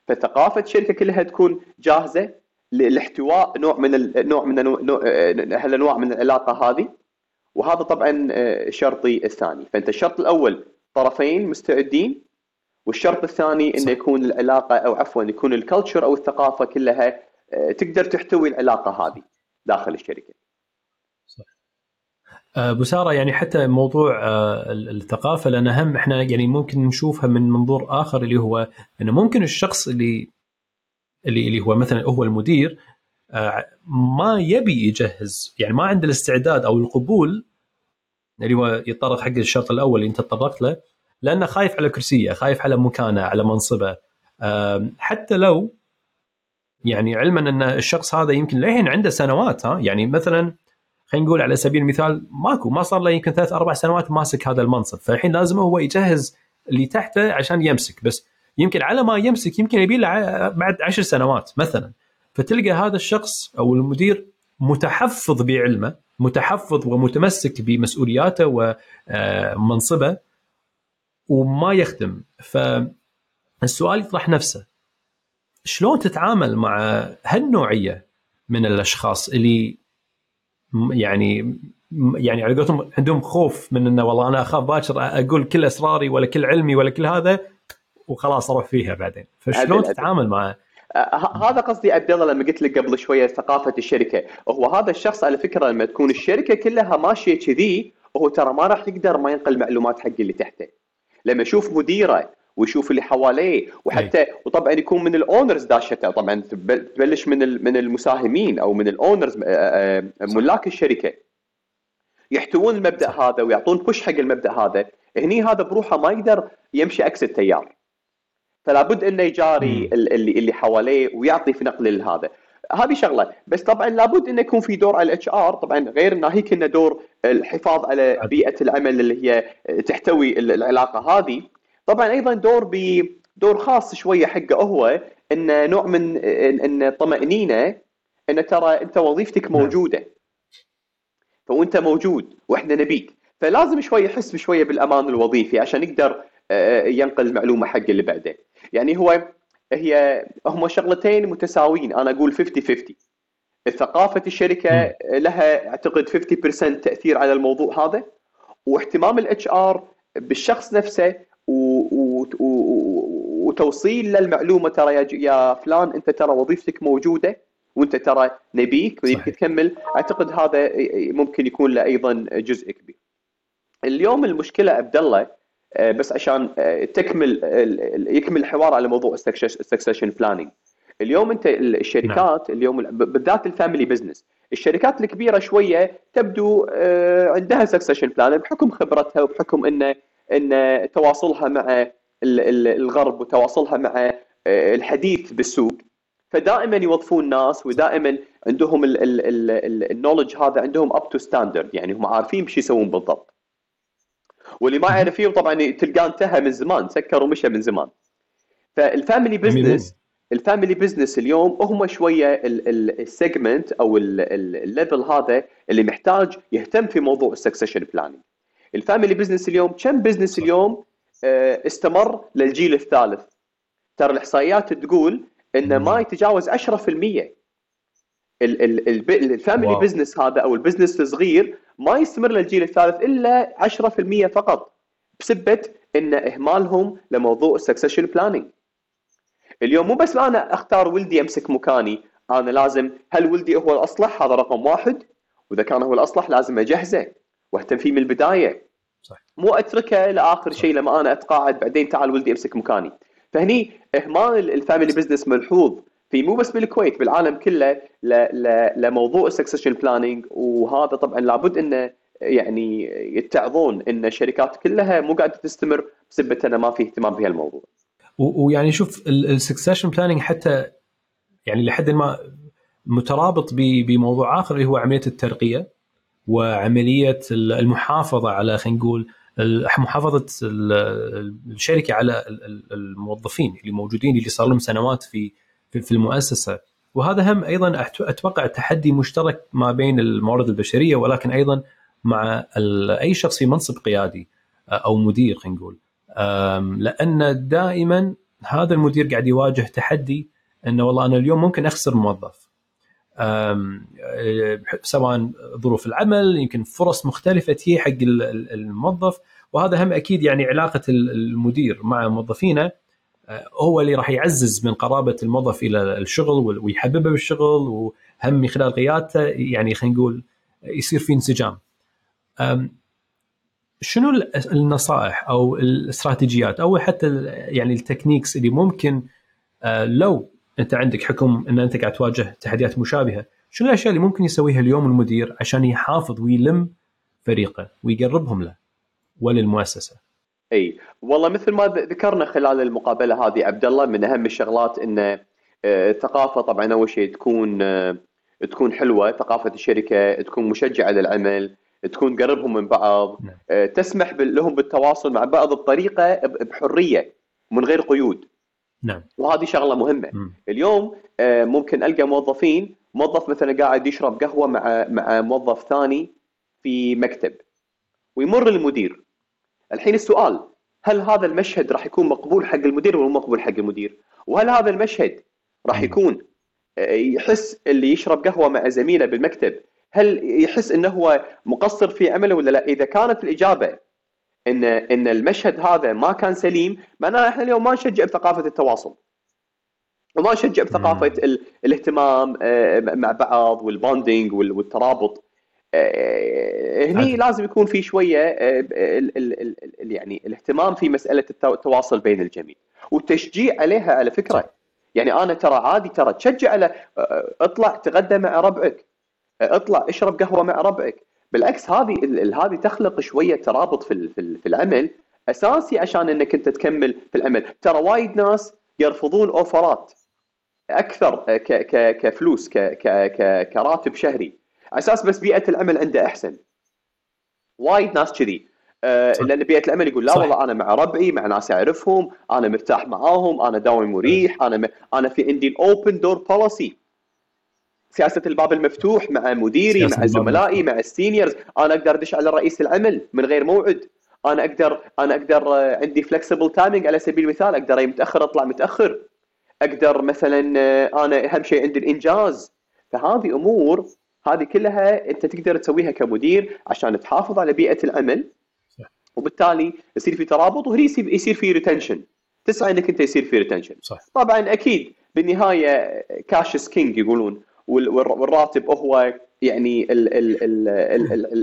فثقافة الشركة كلها تكون جاهزة لاحتواء نوع من النوع من هالانواع من العلاقة هذه وهذا طبعا آه، شرطي الثاني فأنت الشرط الأول طرفين مستعدين والشرط الثاني انه يكون العلاقة أو عفوا يكون الكلتشر أو الثقافة كلها آه، تقدر تحتوي العلاقة هذه داخل الشركة. صح. آه، أبو سارة يعني حتى موضوع آه، الثقافة لأن هم إحنا يعني ممكن نشوفها من منظور آخر اللي هو إنه ممكن الشخص اللي اللي اللي هو مثلا هو المدير ما يبي يجهز يعني ما عنده الاستعداد أو القبول اللي هو يتطرق حق الشرط الأول اللي أنت تطرقت له لأنه خايف على كرسيه خايف على مكانه على منصبه. حتى لو يعني علما أن الشخص هذا يمكن للحين عنده سنوات ها يعني مثلا خلينا نقول على سبيل المثال ماكو ما صار له يمكن ثلاث أربع سنوات ماسك هذا المنصب فالحين لازم هو يجهز اللي تحته عشان يمسك بس يمكن على ما يمسك يمكن يبي بعد عشر سنوات مثلا. فتلقى هذا الشخص أو المدير متحفظ بعلمه متحفظ ومتمسك بمسؤولياته ومنصبه وما يخدم. فالسؤال يطرح نفسه. شلون تتعامل مع هالنوعية من الأشخاص اللي يعني يعني على قولتهم عندهم خوف من إنه والله أنا أخاف باكر أقول كل أسراري ولا كل علمي ولا كل هذا؟ وخلاص أروح فيها بعدين. فشلون تتعامل معه؟ هذا قصدي عبد الله لما قلت لك قبل شوية ثقافة الشركة. هو هذا الشخص على فكرة لما تكون الشركة كلها ماشية كذي هو ترى ما راح يقدر ما ينقل معلومات حق اللي تحته. لما يشوف مديره ويشوف اللي حواليه وحتى أي. وطبعا يكون من ال owners داشته. طبعا تبلش من من المساهمين أو من ال owners آه، آه، ملاك الشركة. يحتوون المبدأ هذا ويعطون push حق المبدأ هذا. هني هذا بروحه ما يقدر يمشي عكس التيار. فلا بد إنه يجاري اللي اللي حواليه ويعطي في نقل هذا هذه شغلة. بس طبعا لابد إنه يكون في دور على ال HR. طبعا غير ناهيك إنه دور الحفاظ على بيئة العمل اللي هي تحتوي العلاقة هذه. طبعا أيضا دور ب دور خاص شوية حقه هو انه نوع من ان طمأنينة إن ترى أنت وظيفتك نعم. موجودة. فوانت موجود وإحنا نبيك. فلازم شوي يحس بشوية بالأمان الوظيفي عشان يقدر آه، ينقل المعلومة حق اللي بعده. يعني هو هي هم شغلتين متساويين. أنا أقول 50 50 ثقافه الشركة لها أعتقد 50% تأثير على الموضوع هذا واهتمام ال HR بالشخص نفسه وتوصيل للمعلومه ترى يا, يا فلان أنت ترى وظيفتك موجودة وأنت ترى نبيك ونبيك تكمل. أعتقد هذا ممكن يكون له أيضا جزء كبير. اليوم المشكلة عبد الله بس عشان آه، تكمل يكمل الحوار على موضوع ال succession planning. اليوم انت الشركات نعم. اليوم بالذات ال family business الشركات الكبيرة شوية تبدو آه، عندها succession plan بحكم خبرتها وبحكم إنه ان تواصلها مع الغرب وتواصلها مع آه، الحديث بالسوق فدائما يوظفون ناس ودائما عندهم ال knowledge هذا عندهم up to standard يعني هم عارفين بشو يسوون بالضبط واللي ما يعرف فيه طبعا تلقاه انتهى من زمان سكر ومشى من زمان. فال family business ال family business اليوم هم شوية ال segment أو ال level هذا اللي محتاج يهتم في موضوع ال succession planning ال family business اليوم كم business اليوم آه، استمر للجيل الثالث؟ ترى الإحصائيات تقول إنه ما يتجاوز 10% ال family business هذا أو ال business الصغير ما يستمر للجيل الثالث إلا 10% فقط بسبه إن إهمالهم لموضوع ال succession planning اليوم مو بس أنا أختار ولدي امسك مكاني أنا لازم هل ولدي هو الأصلح؟ هذا رقم واحد. وإذا كان هو الأصلح لازم أجهزه وأهتم فيه من البداية. صح. مو أتركه لآخر شيء لما أنا أتقاعد بعدين تعال ولدي امسك مكاني. فهني إهمال ال family business ملحوظ. في مو بس بالكويت بالعالم كله لموضوع ال succession planning وهذا طبعا لابد إنه يعني يتعظون إن الشركات كلها مو قاعدة تستمر بسبب إنه ما في اهتمام بهالموضوع. ويعني شوف ال succession planning حتى يعني لحد ما مترابط بموضوع آخر اللي هو عملية الترقية وعملية المحافظة على خلينا نقول محافظة الشركة على الموظفين اللي موجودين اللي صار لهم سنوات في في المؤسسة. وهذا هم أيضا أتوقع تحدي مشترك ما بين الموارد البشرية ولكن أيضا مع أي شخص في منصب قيادي أو مدير خلينا نقول. لأن دائما هذا المدير قاعد يواجه تحدي إنه والله أنا اليوم ممكن أخسر موظف. سواء ظروف العمل يمكن فرص مختلفة تجي حق الموظف. وهذا هم أكيد يعني علاقة المدير مع موظفينه. هو اللي راح يعزز من قرابة الموظف إلى الشغل ويحببه بالشغل وهم من خلال قيادته يعني خلينا نقول يصير في انسجام. شنو النصائح أو الاستراتيجيات أو حتى يعني التكنيكس اللي ممكن لو أنت عندك حكم إن أنت قاعد تواجه تحديات مشابهة، شنو الأشياء اللي ممكن يسويها اليوم المدير عشان يحافظ ويلم فريقه ويقربهم له وللمؤسسة؟ أي والله مثل ما ذكرنا خلال المقابلة هذه عبد الله من أهم الشغلات إن آه، الثقافه طبعا أول شيء تكون آه، تكون حلوة. ثقافة الشركة تكون مشجعة للعمل تكون قربهم من بعض نعم. آه، تسمح لهم بالتواصل مع بعض بطريقة بحرية من غير قيود. نعم. وهذه شغلة مهمة. م. اليوم ممكن ألقى موظفين موظف مثلا قاعد يشرب قهوة مع مع موظف ثاني في مكتب ويمر المدير الحين السؤال هل هذا المشهد راح يكون مقبول حق المدير ولا مقبول حق المدير؟ وهل هذا المشهد راح يكون آه، يحس اللي يشرب قهوة مع زميله بالمكتب هل يحس إنه هو مقصر في عمله ولا لا؟ إذا كانت الإجابة إن إن المشهد هذا ما كان سليم معناه إحنا اليوم ما نشجع بثقافة التواصل. وما نشجع بثقافة الاهتمام آه، مع بعض والبوندينج والترابط هني لازم يكون في شوية آه، يعني الاهتمام في مسألة التواصل بين الجميع. والتشجيع عليها على فكرة. يعني أنا ترى عادي ترى تشجع على آه، اطلع تغدى مع ربعك اطلع اشرب قهوة مع ربعك. بالعكس هذه هذه تخلق شوية ترابط في في العمل أساسي عشان إنك أنت تكمل في العمل ترى وايد ناس يرفضون أوفرات أكثر كفلوس كراتب شهري. أساس بس بيئة العمل عنده أحسن. وايد ناس كذي. آه لأن بيئة العمل يقول لا صح. والله أنا مع ربعي مع ناس أعرفهم أنا مرتاح معاهم أنا داوم مريح أنا م... أنا في عندي ال open door policy سياسة الباب المفتوح مع مديري مع زملائي مع ال seniors أنا أقدر أدش على رئيس العمل من غير موعد. أنا أقدر أنا أقدر آه، عندي flexible timing على سبيل المثال. أقدر أي متأخر أطلع متأخر. أقدر مثلا آه، أنا أهم شيء عندي الإنجاز. فهذه أمور هذه كلها أنت تقدر تسويها كمدير عشان تحافظ على بيئة العمل وبالتالي يصير في ترابط وهي يصير في retention تسعى إنك أنت يصير في retention صح. طبعا أكيد بالنهاية cash king يقولون والراتب هو يعني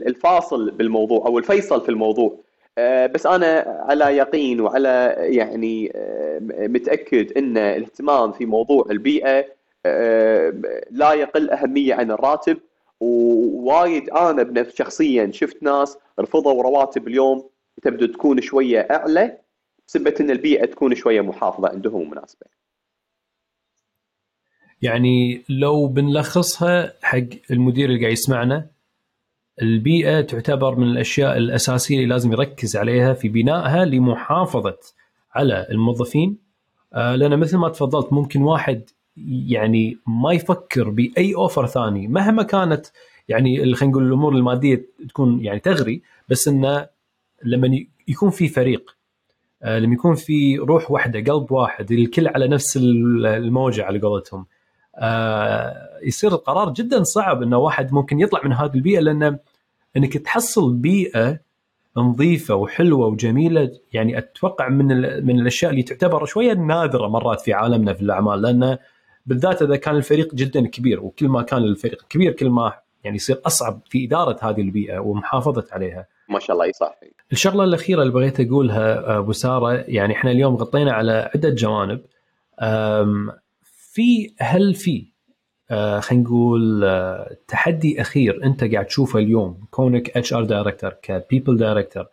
الفاصل بالموضوع أو الفيصل في الموضوع. آه، بس أنا على يقين وعلى يعني آه، متأكد إن الاهتمام في موضوع البيئة آه، لا يقل أهمية عن الراتب. ووايد أنا بنفس شخصيا شفت ناس رفضوا رواتب اليوم تبدو تكون شوية أعلى بسبب إن البيئة تكون شوية محافظة عندهم مناسبة. يعني لو بنلخصها حق المدير اللي قاعد يسمعنا البيئة تعتبر من الأشياء الأساسية اللي لازم يركز عليها في بنائها لمحافظة على الموظفين آه، لأن مثل ما تفضلت ممكن واحد يعني ما يفكر بأي اوفر ثاني مهما كانت يعني خلينا نقول الأمور المادية تكون يعني تغري بس انه لما يكون في فريق آه، لما يكون في روح واحدة قلب واحد الكل على نفس الموجة على قولتهم آه، يصير القرار جدا صعب إنه واحد ممكن يطلع من هذه البيئة لأن إنك تحصل بيئة نظيفة وحلوة وجميلة يعني أتوقع من من الأشياء اللي تعتبر شوية نادرة مرات في عالمنا في الأعمال لأن بالذات إذا كان الفريق جدا كبير وكل ما كان الفريق كبير كل ما يعني يصير أصعب في إدارة هذه البيئة ومحافظة عليها. ما شاء الله صح. الشغلة الأخيرة اللي بغيت أقولها أبو سارة يعني إحنا اليوم غطينا على عدة جوانب في هل في آه، خلينا نقول آه، تحدي أخير أنت قاعد تشوفه اليوم كونك HR director ك people director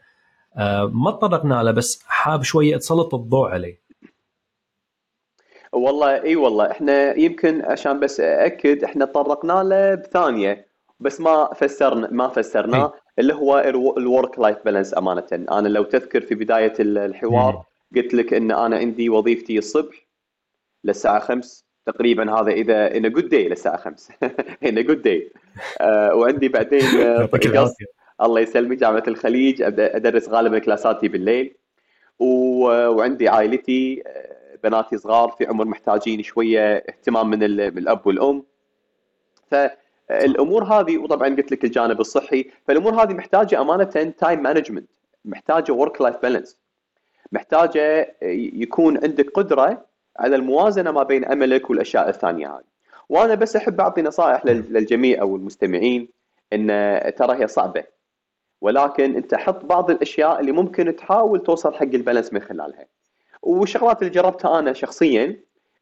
ما تطرقنا له بس حاب شوية تسلط الضوء عليه والله إي والله. إحنا يمكن عشان بس اكد إحنا طرقنا له بثانية بس ما فسرنا ما فسرناه اللي هو ال work life balance أمانة. أنا لو تذكر في بداية الحوار قلت لك إن أنا عندي وظيفتي الصبح للساعة 5 تقريبا هذا إذا in good day للساعة 5 in good day وعندي بعدين آه، الله يسلمك جامعة الخليج أدرس غالبا كلاساتي بالليل. وعندي عائلتي آه، بناتي صغار في عمر محتاجين شوية اهتمام من الأب والأم. فالامور هذه وطبعا قلت لك الجانب الصحي فالأمور هذه محتاجة أمانة time management محتاجة work life balance محتاجة يكون عندك قدرة على الموازنة ما بين عملك والأشياء الثانية هذه. وأنا بس أحب أعطي نصائح للجميع أو المستمعين إن ترى هي صعبة. ولكن أنت حط بعض الأشياء اللي ممكن تحاول توصل حق البالانس من خلالها. والشغلات اللي جربتها أنا شخصيا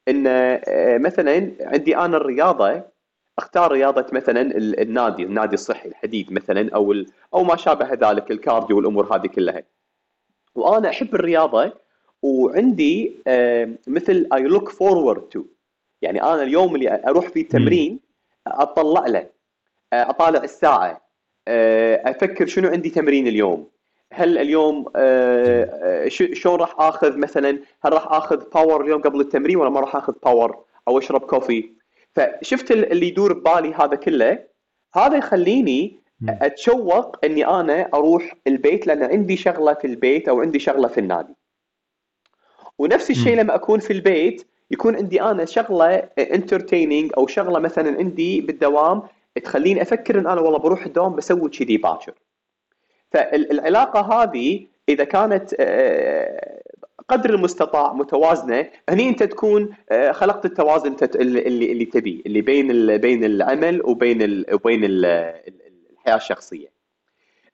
إن آه، مثلا عندي أنا الرياضة أختار رياضة مثلا النادي النادي الصحي الحديد مثلا أو أو ما شابه ذلك الكارديو والأمور هذه كلها. وأنا أحب الرياضة وعندي مثل I look forward to يعني أنا اليوم اللي أروح فيه تمرين أطلع له آه، أطالع الساعة آه، أفكر شنو عندي تمرين اليوم. هل اليوم آه، شلون راح آخذ مثلا هل راح آخذ power اليوم قبل التمرين ولا ما راح آخذ power أو أشرب coffee فشفت اللي يدور ببالي هذا كله. هذا يخليني أتشوق إني أنا أروح البيت لأن عندي شغلة في البيت أو عندي شغلة في النادي. ونفس الشيء لما أكون في البيت يكون عندي أنا شغلة انترتيننج أو شغلة مثلا عندي بالدوام تخليني أفكر إن أنا والله بروح الدوام بسوي كذي باكر. فالعلاقة هذه إذا كانت آه، قدر المستطاع متوازنة هني أنت تكون آه، خلقت التوازن اللي اللي تبيه اللي بين بين العمل وبين وبين الحياة الشخصية.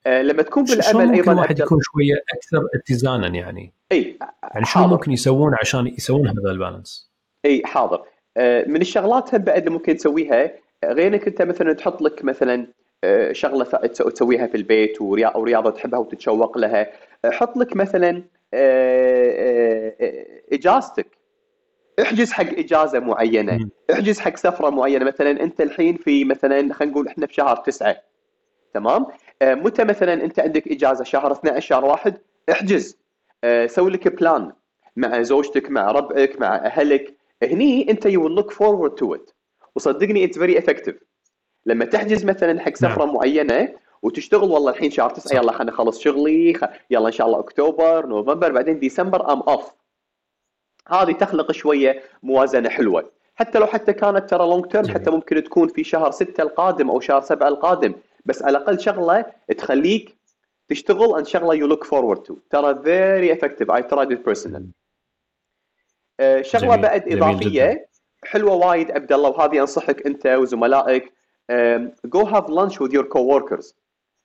آه، لما تكون بالعمل أيضا الواحد يكون شوية أكثر اتزانا يعني إي يعني شو ممكن يسوون عشان يسوون هذا البالانس؟ إي حاضر من الشغلات بعد اللي ممكن تسويها غير إنك أنت مثلا تحط لك مثلا شغلة تسويها في البيت أو رياضة تحبها وتتشوق لها. حط لك مثلا إجازتك. احجز حق إجازة معينة. احجز حق سفرة معينة. مثلا أنت الحين في مثلا خلينا نقول إحنا في شهر تسعة. تمام؟ آه، متى مثلا أنت عندك إجازة؟ شهر 12 شهر واحد؟ احجز. آه، سوي لك plan مع زوجتك مع ربعك مع أهلك. هني أنت you look forward to it وصدقني it's very effective لما تحجز مثلا حق سفرة نعم. معينة وتشتغل والله الحين شهر 9 يلا خليني اخلص شغلي خ... يلا إن شاء الله أكتوبر نوفمبر بعدين ديسمبر I'm off. هذه تخلق شوية موازنة حلوة. حتى لو حتى كانت ترى long term حتى ممكن تكون في شهر 6 القادم أو شهر 7 القادم. بس على الأقل شغلة تخليك تشتغل عن شغلة you look forward to ترى very effective I tried it personal شغلة بعد إضافية حلوة وايد عبد الله وهذه أنصحك أنت وزملائك. go have lunch with your coworkers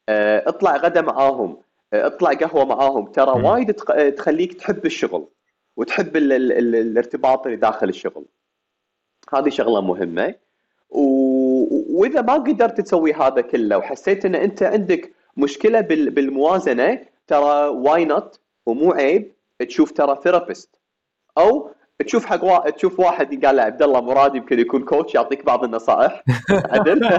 اطلع غدا معاهم. آه، اطلع قهوة معاهم. ترى وايد تخليك تحب الشغل وتحب ال ال ال الارتباط اللي داخل الشغل. هذه شغلة مهمة. وإذا ما قدرت تسوي هذا كله وحسيت إن أنت عندك مشكلة بالموازنة ترى why not ومو عيب تشوف ترى therapist أو تشوف حق وا... تشوف واحد قال له عبد الله مراد يمكن يكون coach يعطيك بعض النصائح. عدل.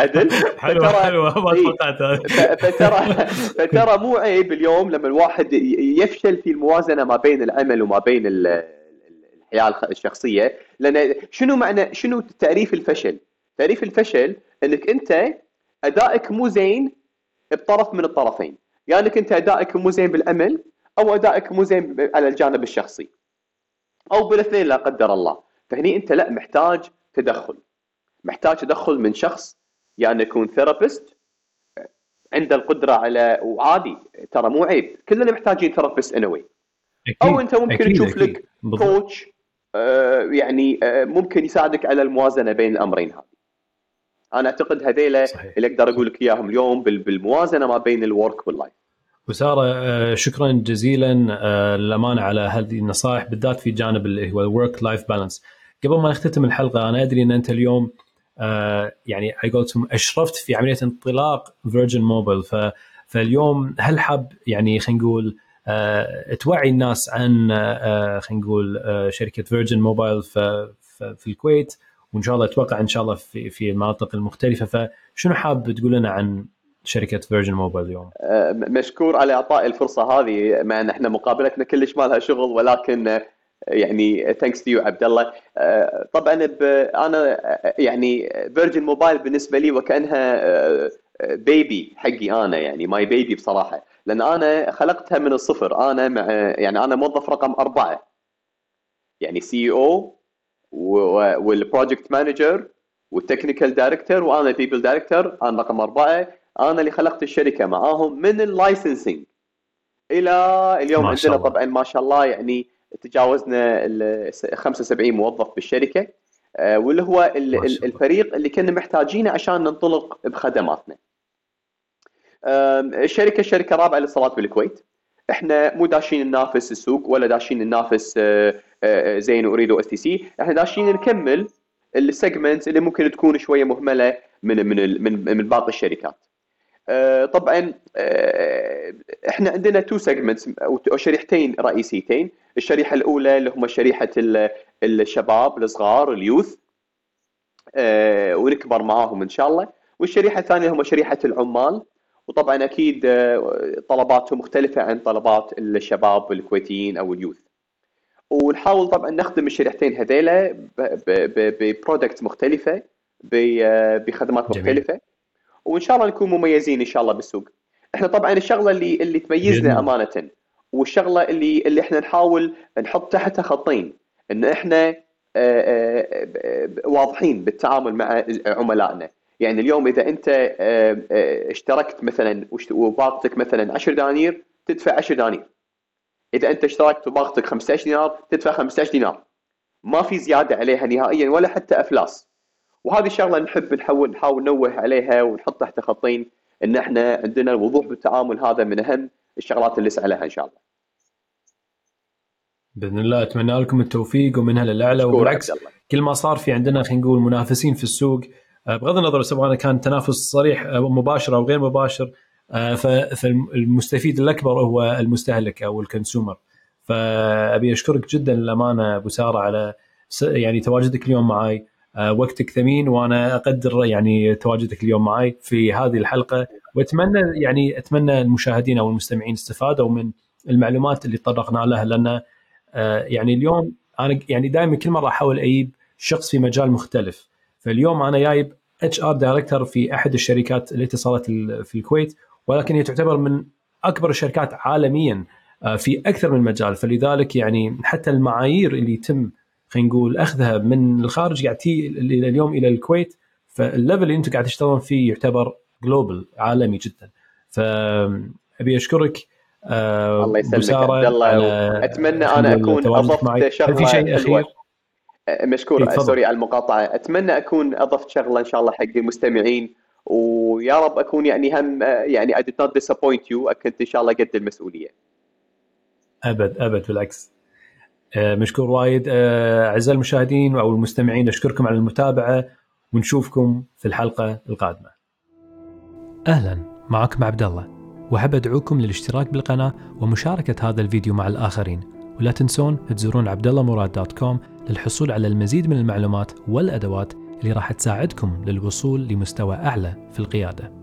عدل. حلوة حلوة ما توقعتها. فترى فترى مو عيب اليوم لما الواحد يفشل في الموازنة ما بين العمل وما بين الحياة الشخصية. لأن شنو معنى شنو تعريف الفشل؟ تعريف الفشل إنك أنت أدائك مو زين بطرف من الطرفين، يا يعني إنك أنت أدائك مو زين بالعمل أو أدائك مو زين على الجانب الشخصي. أو بالاثنين لا قدر الله، فهني أنت لا محتاج تدخل. محتاج تدخل من شخص يا يعني يكون therapist عنده القدرة على وعادي ترى مو عيب كلنا محتاجين therapist anyway أو أنت ممكن أكيد تشوف. لك. coach آه، يعني آه، ممكن يساعدك على الموازنة بين الأمرين هذه أنا أعتقد هذيلا. اللي أقدر أقول لك إياهم اليوم بال- بالموازنة ما بين ال work وال life وسارة آه، شكرا جزيلا آه، للأمانة على هذه النصائح بالذات في جانب اللي هو ال work life balance قبل ما نختتم الحلقة أنا أدري أن أنت اليوم آه، يعني على قولتهم أشرفت في عملية انطلاق فيرجن موبل ف فاليوم هل حاب يعني خلينا نقول توعي الناس عن خلينا نقول شركة فيرجن موبايل في الكويت؟ وإن شاء الله أتوقع إن شاء الله في في المناطق المختلفة. فشنو حاب تقول لنا عن شركة فيرجن موبايل اليوم؟ آه، مشكور على إعطاء الفرصة هذه مع أن إحنا مقابلتنا كلش ما لها شغل ولكن آه، يعني thanks to عبد الله. آه، طبعا أنا يعني فيرجن موبايل بالنسبة لي وكأنها baby حقي أنا يعني my baby بصراحة. لأن أنا خلقتها من الصفر. أنا مع يعني أنا موظف رقم أربعة. يعني CEO وال project manager وال technical director وأنا people director أنا رقم أربعة. أنا اللي خلقت الشركة معاهم من ال licensing إلى اليوم ما عندنا. طبعا ما شاء الله يعني تجاوزنا ال 75 موظف بالشركة آه، واللي هو. الفريق اللي كنا محتاجينه عشان ننطلق بخدماتنا. الشركة شركة رابعة للاتصالات بالكويت. إحنا مو داشين ننافس السوق ولا داشين ننافس آه، آه، زين أوريدو STC، إحنا داشين نكمل ال segment اللي ممكن تكون شوية مهملة من من من باقي الشركات. آه، طبعا آه، إحنا عندنا two segments أو شريحتين رئيسيتين، الشريحة الأولى اللي هم شريحة ال- الشباب الصغار ال youth. آه، ونكبر معاهم إن شاء الله، والشريحة الثانية هم شريحة العمال. وطبعا أكيد طلباتهم مختلفة عن طلبات الشباب الكويتيين أو اليوث. ونحاول طبعا نخدم الشريحتين هذيلا ببرودكت مختلفة بخدمات جميل. وإن شاء الله نكون مميزين إن شاء الله بالسوق. إحنا طبعا الشغلة اللي اللي تميزنا الله. أمانة والشغلة اللي اللي إحنا نحاول نحط تحتها خطين إن إحنا آه، آه، واضحين بالتعامل مع عملائنا. يعني اليوم إذا أنت آه، اشتركت مثلا وباقتك مثلا 10 دنانير تدفع 10 دنانير. إذا أنت اشتركت وباقتك 15 دينار تدفع 15 دينار. ما في زيادة عليها نهائيا ولا حتى أفلاس. وهذه الشغله نحب نحاول نحاول ننوه عليها ونحط تحت خطين إن إحنا عندنا الوضوح بالتعامل هذا من أهم الشغلات اللي نسعى لها إن شاء الله. بإذن الله أتمنى لكم التوفيق ومنها للاعلى وبالعكس. كل ما صار في عندنا خلينا نقول منافسين في السوق آه، بغض النظر سواء كان تنافس صريح آه، مباشر أو غير مباشر آه، فالمستفيد الأكبر هو المستهلك أو الكونسيومر فأبي أشكرك جدا للأمانة أبو سارة على يعني تواجدك اليوم معي وقتك ثمين وأنا أقدر يعني تواجدك اليوم معي في هذه الحلقة. وأتمنى يعني أتمنى المشاهدين أو المستمعين استفادوا من المعلومات اللي طرقنا لها لأن آه، يعني اليوم أنا يعني دائما كل مرة أحاول أجيب شخص في مجال مختلف. فاليوم أنا جايب HR director في أحد الشركات الاتصالات ال- في الكويت ولكن هي تعتبر من أكبر الشركات عالميا آه، في أكثر من مجال. فلذلك يعني حتى المعايير اللي يتم خلينا نقول أخذها من الخارج قاعد تي إلى اليوم إلى الكويت. فال level اللي أنتم قاعد تشتغلون فيه يعتبر global عالمي جدا. فابي أشكرك آه، الله يسلمك عبد الله على اتمنى أنا أكون. أضفت هل في شغلة شيء أخير؟ أه، مشكور. sorry على المقاطعة. أتمنى أكون أضفت شغلة إن شاء الله حق المستمعين. ويا رب أكون يعني هم أه، يعني I did not disappoint you. كنت إن شاء الله قد المسؤولية. أبد أبد بالعكس. آه، مشكور وايد آه، أعزائي المشاهدين أو المستمعين أشكركم على المتابعة ونشوفكم في الحلقة القادمة. أهلا معكم عبد الله وأحب أدعوكم للاشتراك بالقناة ومشاركة هذا الفيديو مع الآخرين ولا تنسون تزورون عبدالله دوت كوم للحصول على المزيد من المعلومات والأدوات اللي راح تساعدكم للوصول لمستوى أعلى في القيادة.